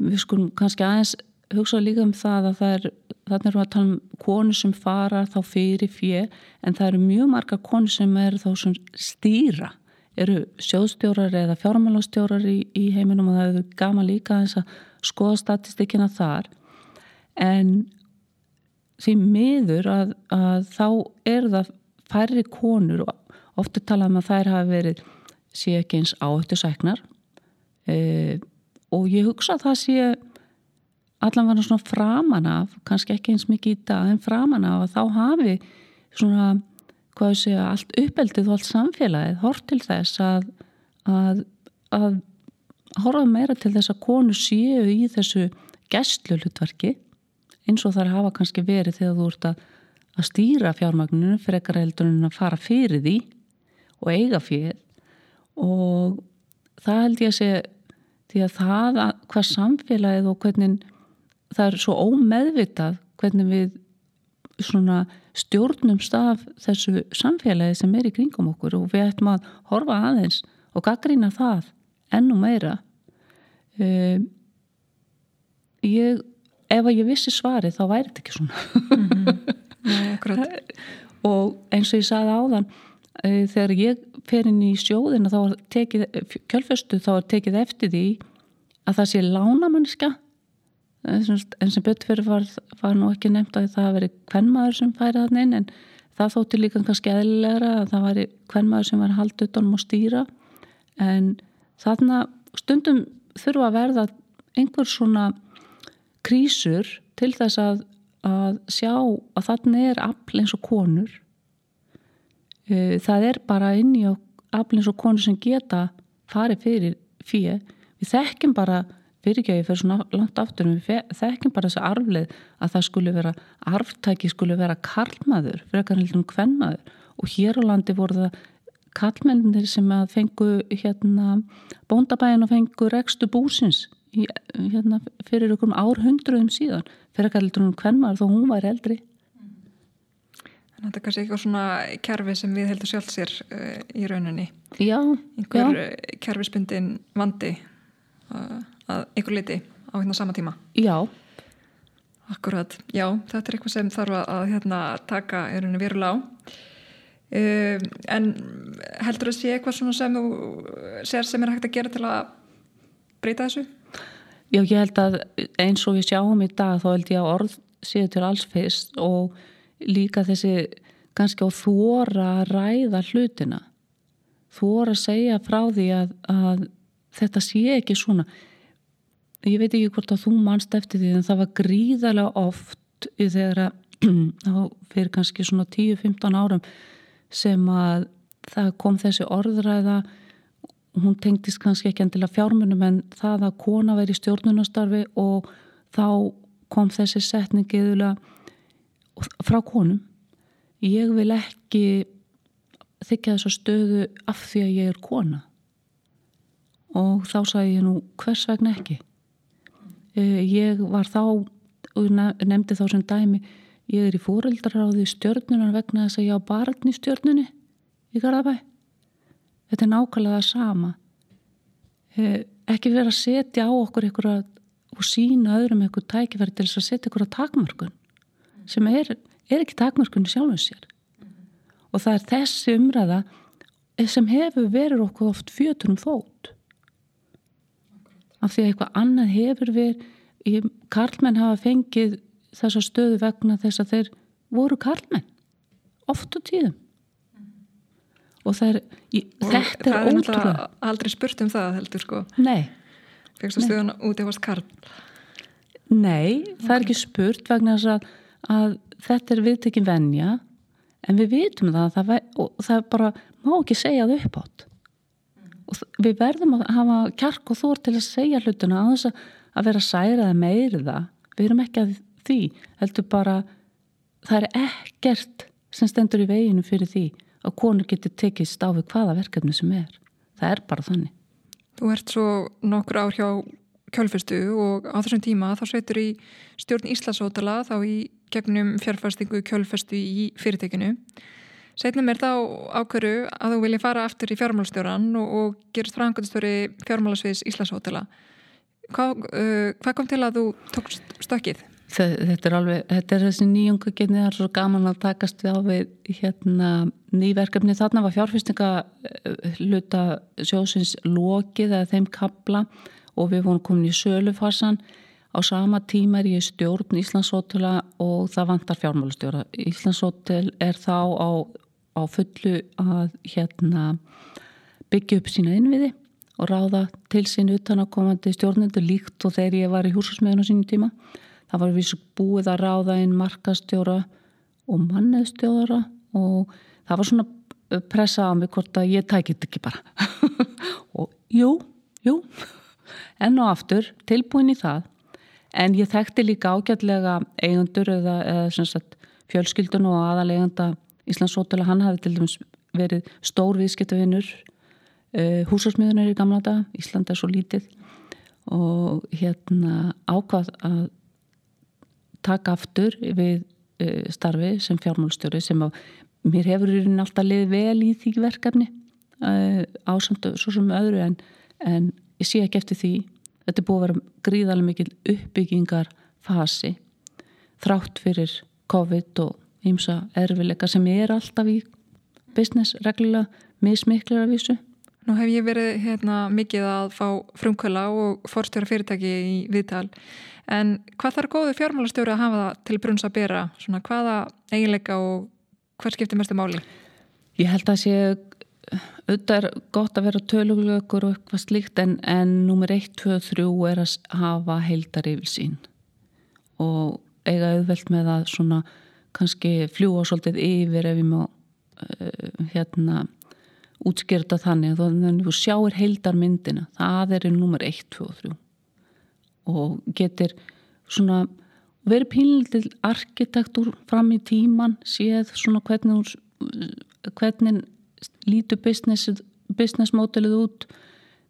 við skulum kannski aðeins hugsa líka um það að það er þannig erum við að tala um konu sem fara þá fyrir fjö en það eru mjög marga konu sem eru þá sem stýra eru sjóðstjórar eða fjármálastjórar í, í heiminum og það eru gama líka að skoða statistikina þar. En því miður að, að þá eru það færri konur og ofta talaðum að þær hafi verið sé ekki eins áhættu sæknar e, og ég hugsa að það sé allan var svona framan af kannski ekki eins mikið í dag en framan af að þá hafi svona hvað sé að allt uppeldið og allt samfélagið hort til þess að að, að horfa meira til þess að konu séu í þessu gestlulutverki eins og þar hafa kannski verið þegar þú ert að, að stýra fjármagninu fyrir ekkar heldurinn að fara fyrir því og eiga fyrir og það held ég að segja því að það að hvað samfélagið og hvernig það er svo ómeðvitað hvernig við svona stjórnum staf þessu samfélagi sem er í kringum okkur og við ættum að horfa aðeins og gaggrína það ennum meira. Um, ég ef að ég vissi svari þá væri þetta ekki svona. Mm -hmm. Nei, [LAUGHS] og eins og ég saði áðan Eh, þegar ég fer inn í sjóðina þá er tekið, kjölfestu þá er tekið eftir því að það sé lánamanniska en sem fyrir var, var nú ekki nefnt að það veri kvennmaður sem færi þannig inn en það þótti líka kannski eðlilegra að það væri kvennmaður sem var haldið utanum og stýra. En þarna stundum þurfa að verða einhver svona krísur til þess að, að sjá að þarna er afl eins og konur. Eh, það er bara inn í aflins og konu sem geta farið fyrir fyrir við þekkjum bara fyrirgjöði fyrir svona langt aftur þekkjum bara þessu arflið að það skulle vera arftæki skulle vera karlmaður frekar heldur um kvennmaður og hér á landi voru það karlmennir sem að fengu hérna bóndabæin og fengu rekstu búsins í, hérna, fyrir okkur árhundruðum síðan frekar heldur um kvennmaður þó hún var eldri. Þetta er kannski eitthvað svona kerfi sem við heldur sjálf sér uh, í rauninni. Já, Einhver já, uh, kerfispundin vandi. Uh, að einhver liti á hérna sama tíma. já, Akkurat, já, þetta er eitthvað sem þarf að, hérna, taka í rauninni verulega á. Uh, en heldur að sé eitthvað svona sem þú sér sem er hægt að gera til að breyta þessu? já, ég held að eins og við sjáum í dag þá held ég að orð séu til alls fyrst og líka þessi kannski á þóra að ræða hlutina þóra að segja frá því að, að þetta sé ekki svona ég veit ekki hvort að þú manst eftir því en það var gríðarlega oft þegar að [CLEARS THROAT] fyrir kannski svona 10-15 árum sem að það kom þessi orðræða. Hún tengdist kannski ekki endilega fjármunum en það að kona veri í stjórnunastarfi og þá kom þessi setningi yfirlega frá konum. Ég vil ekki þykja þessa stöðu af því að ég er kona. Og þá sagði ég nú hvers vegna ekki ég var þá og nefndi þá sem dæmi ég er í fóreldraráði stjörnunar vegna þess að ég á barn í stjörnunni í Garðabæ. Þetta er nákvæmlega það sama. Eh, ekki vera að setja á okkur einhverja og sína öðrum einhver tækifæri til þess að setja einhverja takmörkun sem er, er ekki takmörkun sjálfum sér. Og það er þessi umræða sem hefur verið okkur oft fjöturum fót af því að eitthvað annað hefur verið. Karlmenn hafa fengið þessa stöðu vegna þess að þeir voru karlmenn oft og tíðum. Og það er, ég, Og þetta er það er ótrúlega aldrei spurt um það heldur sko. nei, Fegstu stöðuna út ef varst karl. nei, það er ekki spurt vegna þess að, að þetta er viðtekin venja en við vitum það, það og það bara má ekki segja það upp átt við verðum að hafa kjark og þór til að segja hlutuna á þess að, vera særað meiri það. Við erum ekki að því heldur bara það er ekkert sem stendur í veginu fyrir því að konur getur tekið stáfið hvaða verkefni sem er. Það er bara þannig. Þú ert svo nokkur ár hjá kjölfestu og á þessum tíma þá sveitur í stjórn Íslasótala þá í gegnum fjárfæstingu kjölfestu í fyrirtekinu. Setnum er þá ákveru að þú vilji fara aftur í fjármálastjóran og, og gerist frangöndstjóri fjármálasviðs Íslasótala. Hvað, uh, hvað kom til að þú tókst stökkið? Þe- Þetta er alveg, þetta er þessi nýjunga genið, það er svo gaman að takast við á við hérna nýverkefni. Þarna var fjárfyrstinga hluta sjósins lokið eða þeim kabla og við vorum komin í sölufarsan. Á sama tíma er ég stjórn Íslandsótela og það vantar fjármálastjóra. Íslandsótel er þá á, á fullu að hérna byggja upp sína innviði og ráða til sín utan að komandi stjórnendur líkt og þegar ég var í húsasmiðun á sínum tíma. Það var við búið að ráða inn markastjóra og manneðstjóra og það var svona pressa á mig hvort að ég tækit ekki bara. [LAUGHS] og jú, jú, enn og aftur tilbúin í það. En ég þekkti líka ágætlega eigundur eða, eða sagt, fjölskyldun og aðaleganda Íslandsótela, hann hafi til dæmis verið stór viðskiptavinnur uh, húsasmiðunar í gamla dag, Ísland er svo lítið. Og hérna ákvað að taka aftur við uh, starfi sem fjármálstjóri sem að mér hefur í rauninni alltaf liðið vel í því verkefni uh, ásamt svo sem öðru en, en ég sé ekki eftir því. Þetta er búið að vera gríðarlega mikil uppbyggingar fasi þrátt fyrir COVID og ímsa erfileika sem er alltaf í business reglulega mismiklir af vísu Nú hef ég verið hérna, mikið að fá frumkvöla og forstjóra fyrirtæki í viðtal. En hvað þarf góðu fjármálastjóri að hafa það til brunns að bera? Svona, hvaða eiginleika og hvað skiptir mestu máli? Ég held að sé auðvitað er gott að vera töluglegur og eitthvað slíkt en, en nummer 1, 2, 3 er að hafa heildar yfir sín og eiga auðvelt með að svona kannski fljúa svolítið yfir ef ég má uh, hérna útskýrta þannig. Að þú sjáir heildar myndina það er nummer 1, 2 og 3 og getur svona verið pínlítið arkitektur fram í tíman séð svona hvernig, hvernig lítur business, modelið út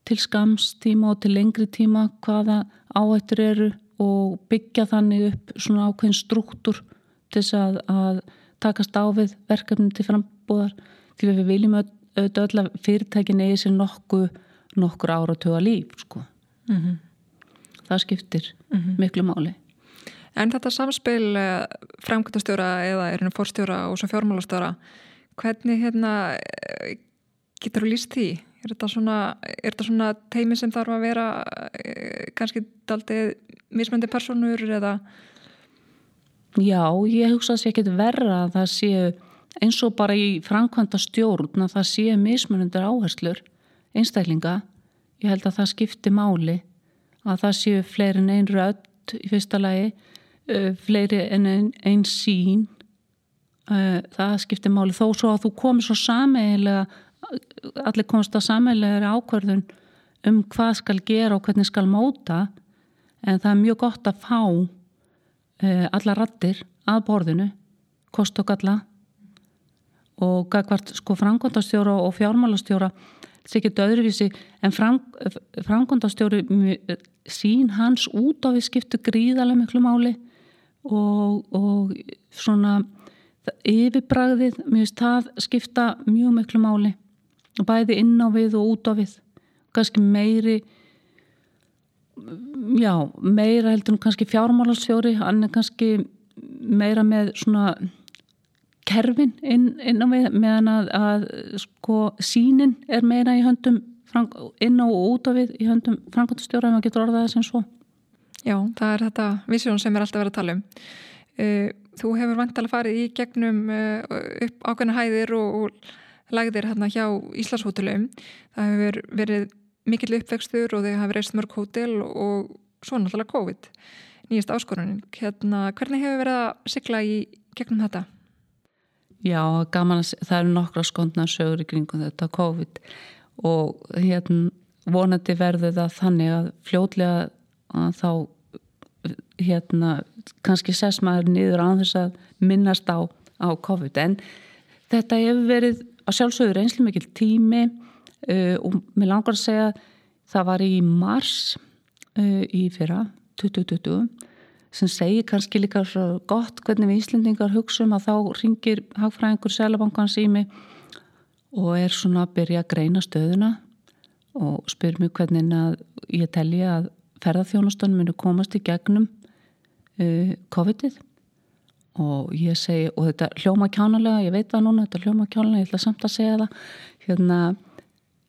til skamstíma og til lengri tíma hvaða áhættur eru og byggja þannig upp svona ákveðin struktúr til þess að, að takast á við verkefni til frambúðar því við viljum auðvitað öll að fyrirtækin eigi sér nokku, nokkur ára tuga líf sko. mm -hmm. það skiptir mm -hmm. miklu máli En þetta samspil eh, framkvæmtastjóra eða er henni fórstjóra og svo fjármálastjóra hvernig hérna eh, getur þú líst því? Er þetta svona, er þetta svona teimi sem þarf að vera eh, kannski daldið mismöndi personur eða Já, ég hugsa að það sé ekki verra að það sé eins og bara í framkvæmda stjórn að það sé mismunundir áherslur einstaklinga. Ég held að það skipti máli að það séu fleiri en einn rött í fyrsta lagi, fleiri en einn ein sín. Það skipti máli þó svo að þú komir svo sameigilega, allir komist að sameigilega ákvarðun um hvað skal gera og hvernig skal móta en það er mjög gott að fá alla rattir að borðinu kost og galla. Og gagvart sko frangondastjóra og fjármálastjóra þess ekki öðruvísi en frang, frangondastjóri sín hans út á við skiptu gríðarlega miklu máli. Og, og svona yfirbræðið, mjög stað skipta mjög miklu máli. Bæði inn á við og út á við. Kannski meiri já, meira heldur en kannski fjármálarsjóri, hann er kannski meira með svona kerfin inn, inn á við meðan að, að sko sínin er meira í höndum inn á og út á við í höndum frangotastjóra ef maður getur orðað það sem svo. Já, það er þetta visjón sem er alltaf verið að tala um. Uh, Þú hefur vantilega farið í gegnum uh, upp ákveðna hæðir og, og lagðir hérna hjá Íslandshótelum. Það hefur verið mikill uppvextur og þeir hafa reist mörg hótel og svo náttúrulega COVID nýjast áskorunin. Hérna, hvernig hefur verið að sigla í gegnum þetta? Já, gaman að það eru nokkra skondna sögur í kringum þetta COVID og hérna vonandi verður það þannig að fljótlega að þá hérna kannski sess maður niður á þess að minnast á, á COVID en þetta hefur verið að sjálfsögur einslu mikil tími uh, og mér langar að segja það var í mars uh, í fyrra 2020 sem segir kannski líka svo gott hvernig við Íslendingar hugsaum að þá ringir hagfræðingur Sælabankans í mig og er svona að byrja að greina stöðuna og spyr mér hvernig ég telji að ferðarþjónustunum munu komast í gegnum uh, COVID-ið. Og ég segi, og þetta hljóma kjánulega, ég veit það núna, þetta hljóma kjánulega, ég ætla samt að segja það. Hérna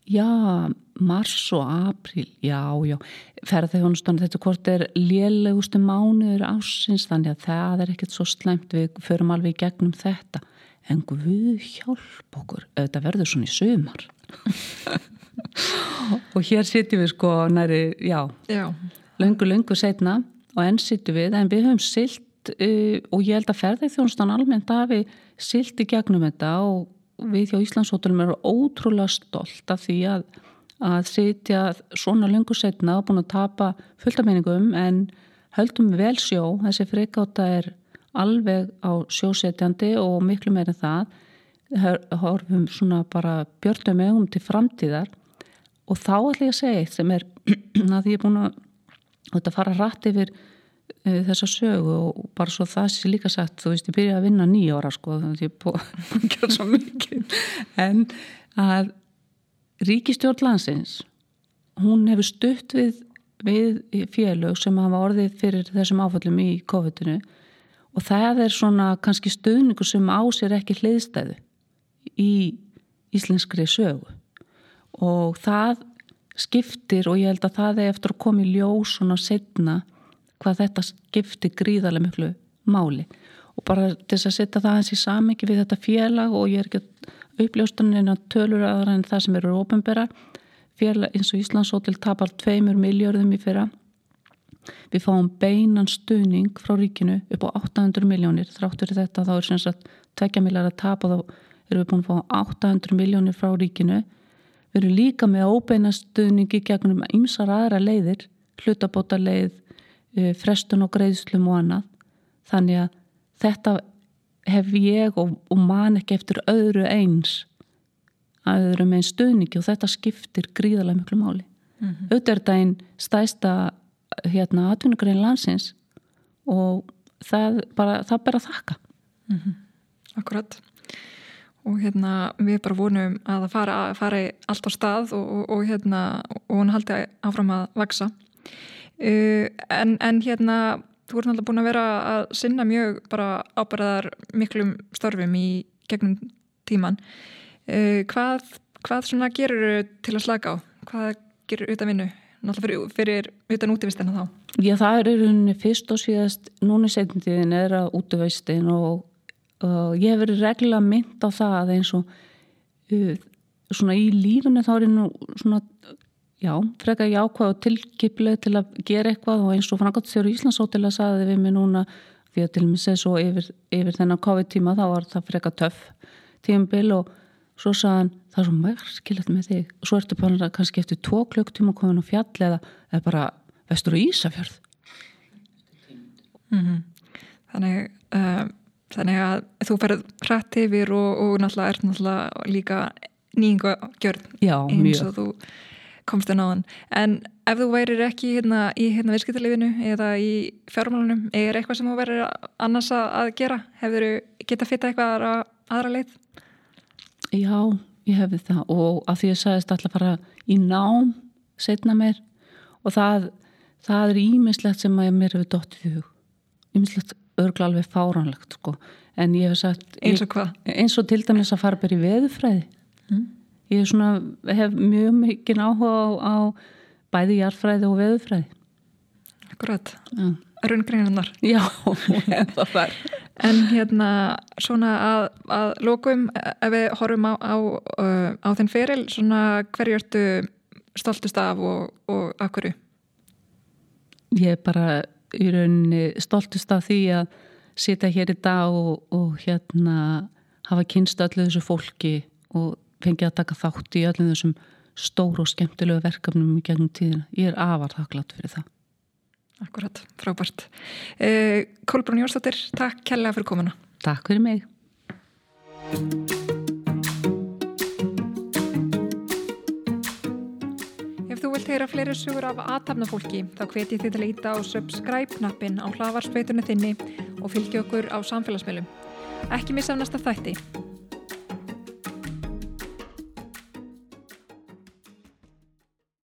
Já, mars og april, já, já, ferðarþjónustan, þetta hvort er lélegustu mánuður ásins, þannig að það er ekkert svo slemt, við förum alveg í gegnum þetta, en Guð hjálp okkur, þetta verður svona í sömar. [LAUGHS] og hér sittum við sko næri, já, já. löngu, löngu setna og enn sittum við, en við höfum silt uh, og ég held að ferðarþjónustan almennt hafi silt í gegnum þetta og við hjá Íslandsóttunum erum ótrúlega stolt af því að, að sitja svona lengur setna og búin að tapa fulltameiningum en höldum vel sjó, þessi frikáta er alveg á sjósetjandi og miklu meirinn það. Horfum svona bara björnum megum til framtíðar. Og þá ætlum ég að segja eitt sem er [CLEARS THROAT] að því ég er búin að fara rætt yfir þessa sögu og bara svo það sé líka sagt þú veist ég byrjaði að vinna nýja ára sko þannig að ég búin að gera svo mikið. En að ríkistjórn landsins hún hefur stutt við, við félög sem hafa orðið fyrir þessum áföllum í COVID-19 og það er svona kannski stöðningu sem á sér ekki hliðstæðu í íslenskri sögu. Og það skiptir og ég held að það er eftir að koma í ljós svona setna hvað þetta skipti gríðarlega miklu máli. Og bara til þess að setja það eins í samengi við þetta félag og ég er ekki uppljóstaninn að tölur aðra en það sem eru ópenbera félag eins og Íslandsótil tapar 2 miljörðum í fyrra. Við fáum beinan stuðning frá ríkinu upp á 800 miljónir þráttur í þetta þá er sem sagt 2 miljard að tapa þá erum við búin að fá 800 miljónir frá ríkinu. Við erum líka með óbeina stuðningi gegnum ymsar aðra leiðir hlutabóta leið frestun og greiðslum og annað. Þannig að þetta hef ég og, og man ekki eftir öðru eins að öðrum einn stöðningi og þetta skiptir gríðarlega miklu máli. Mm -hmm. auðvitað er þetta einn stæsta hérna atvinnugrein landsins og það bara, það bara þakka. Mm -hmm. Akkurat. Og hérna við bara vonum að það fara, fara allt á stað og, og, og hérna og hún haldi áfram að vaksa en, en hérna þú ert náttúrulega búin að vera að sinna mjög bara ábæraðar miklum störfum í gegnum tíman uh, hvað, hvað svona gerur til að slaka á? Hvað gerur utan vinnu? Náttúrulega fyrir, utan útivistina þá? Já það er rauninni fyrst og síðast núni setjumtíðin er að útivistin og og ég hef verið reglulega mynd á það eins og uh, svona í lífunu þá er ég nú svona já, frekar jákvæð og tilkiplega til að gera eitthvað og eins og frangat þjóru Íslandsótilega saði við mig núna því að til og með séð svo yfir, yfir þennan COVID-tíma þá var það frekar töff tímabil og svo saðan það er svo merkilegt með þig. Og svo ertu bara kannski eftir tvo klukktíma komin á fjall eða, eða bara vestur á Ísafjörð. Mm -hmm. Þannig uh, þannig að þú ferð hrætt yfir og, og náttúrulega er náttúrulega líka nýjingu gjörð eins og þú komst þenn á hann en ef þú værir ekki hérna í hérna virskiptalifinu eða í fjármálunum er eitthvað sem þú verður annars að gera hefur þú getað fitta eitthvað aðra, aðra leið? Já, ég hefði það og að því að ég sagðist alltaf fara í nám setna mér og það, það er ímislegt sem að mér hefur dóttið í hug ímislegt örgla alveg fáránlegt sko. en ég hef sagt eins og hvað? eins og til dæmis að fara í veðufræði mm. Ég svona, hef mjög mikið áhuga á, á bæði jarðfræði og veðufræði Akkurat, ja. raungreininnar. [LAUGHS] Já, það var En hérna svona að, að lókum ef við horfum á, á, á þinn feril svona hverju ertu stoltust af og, og af hverju? Ég er bara í rauninni stoltust af því að sitja hér í dag og, og hérna hafa kynst öllu þessu fólki og fengið að taka þátt í öllu þessum stóru og skemmtilegu verkefnum í gegnum tíðina. Ég er afar þakklátt fyrir það. Akkurat, frábært. Eh, Kolbrún Jórsdóttir, takk kærlega fyrir komuna. Takk fyrir mig. vilt heyra fleiri sugur af aðtapnafólki þá hveti þið til að íta á subscribe-knappin á hlavarspeitunni þinni og fylgja okkur á samfélagsmiðlum. Ekki missa af næsta þætti.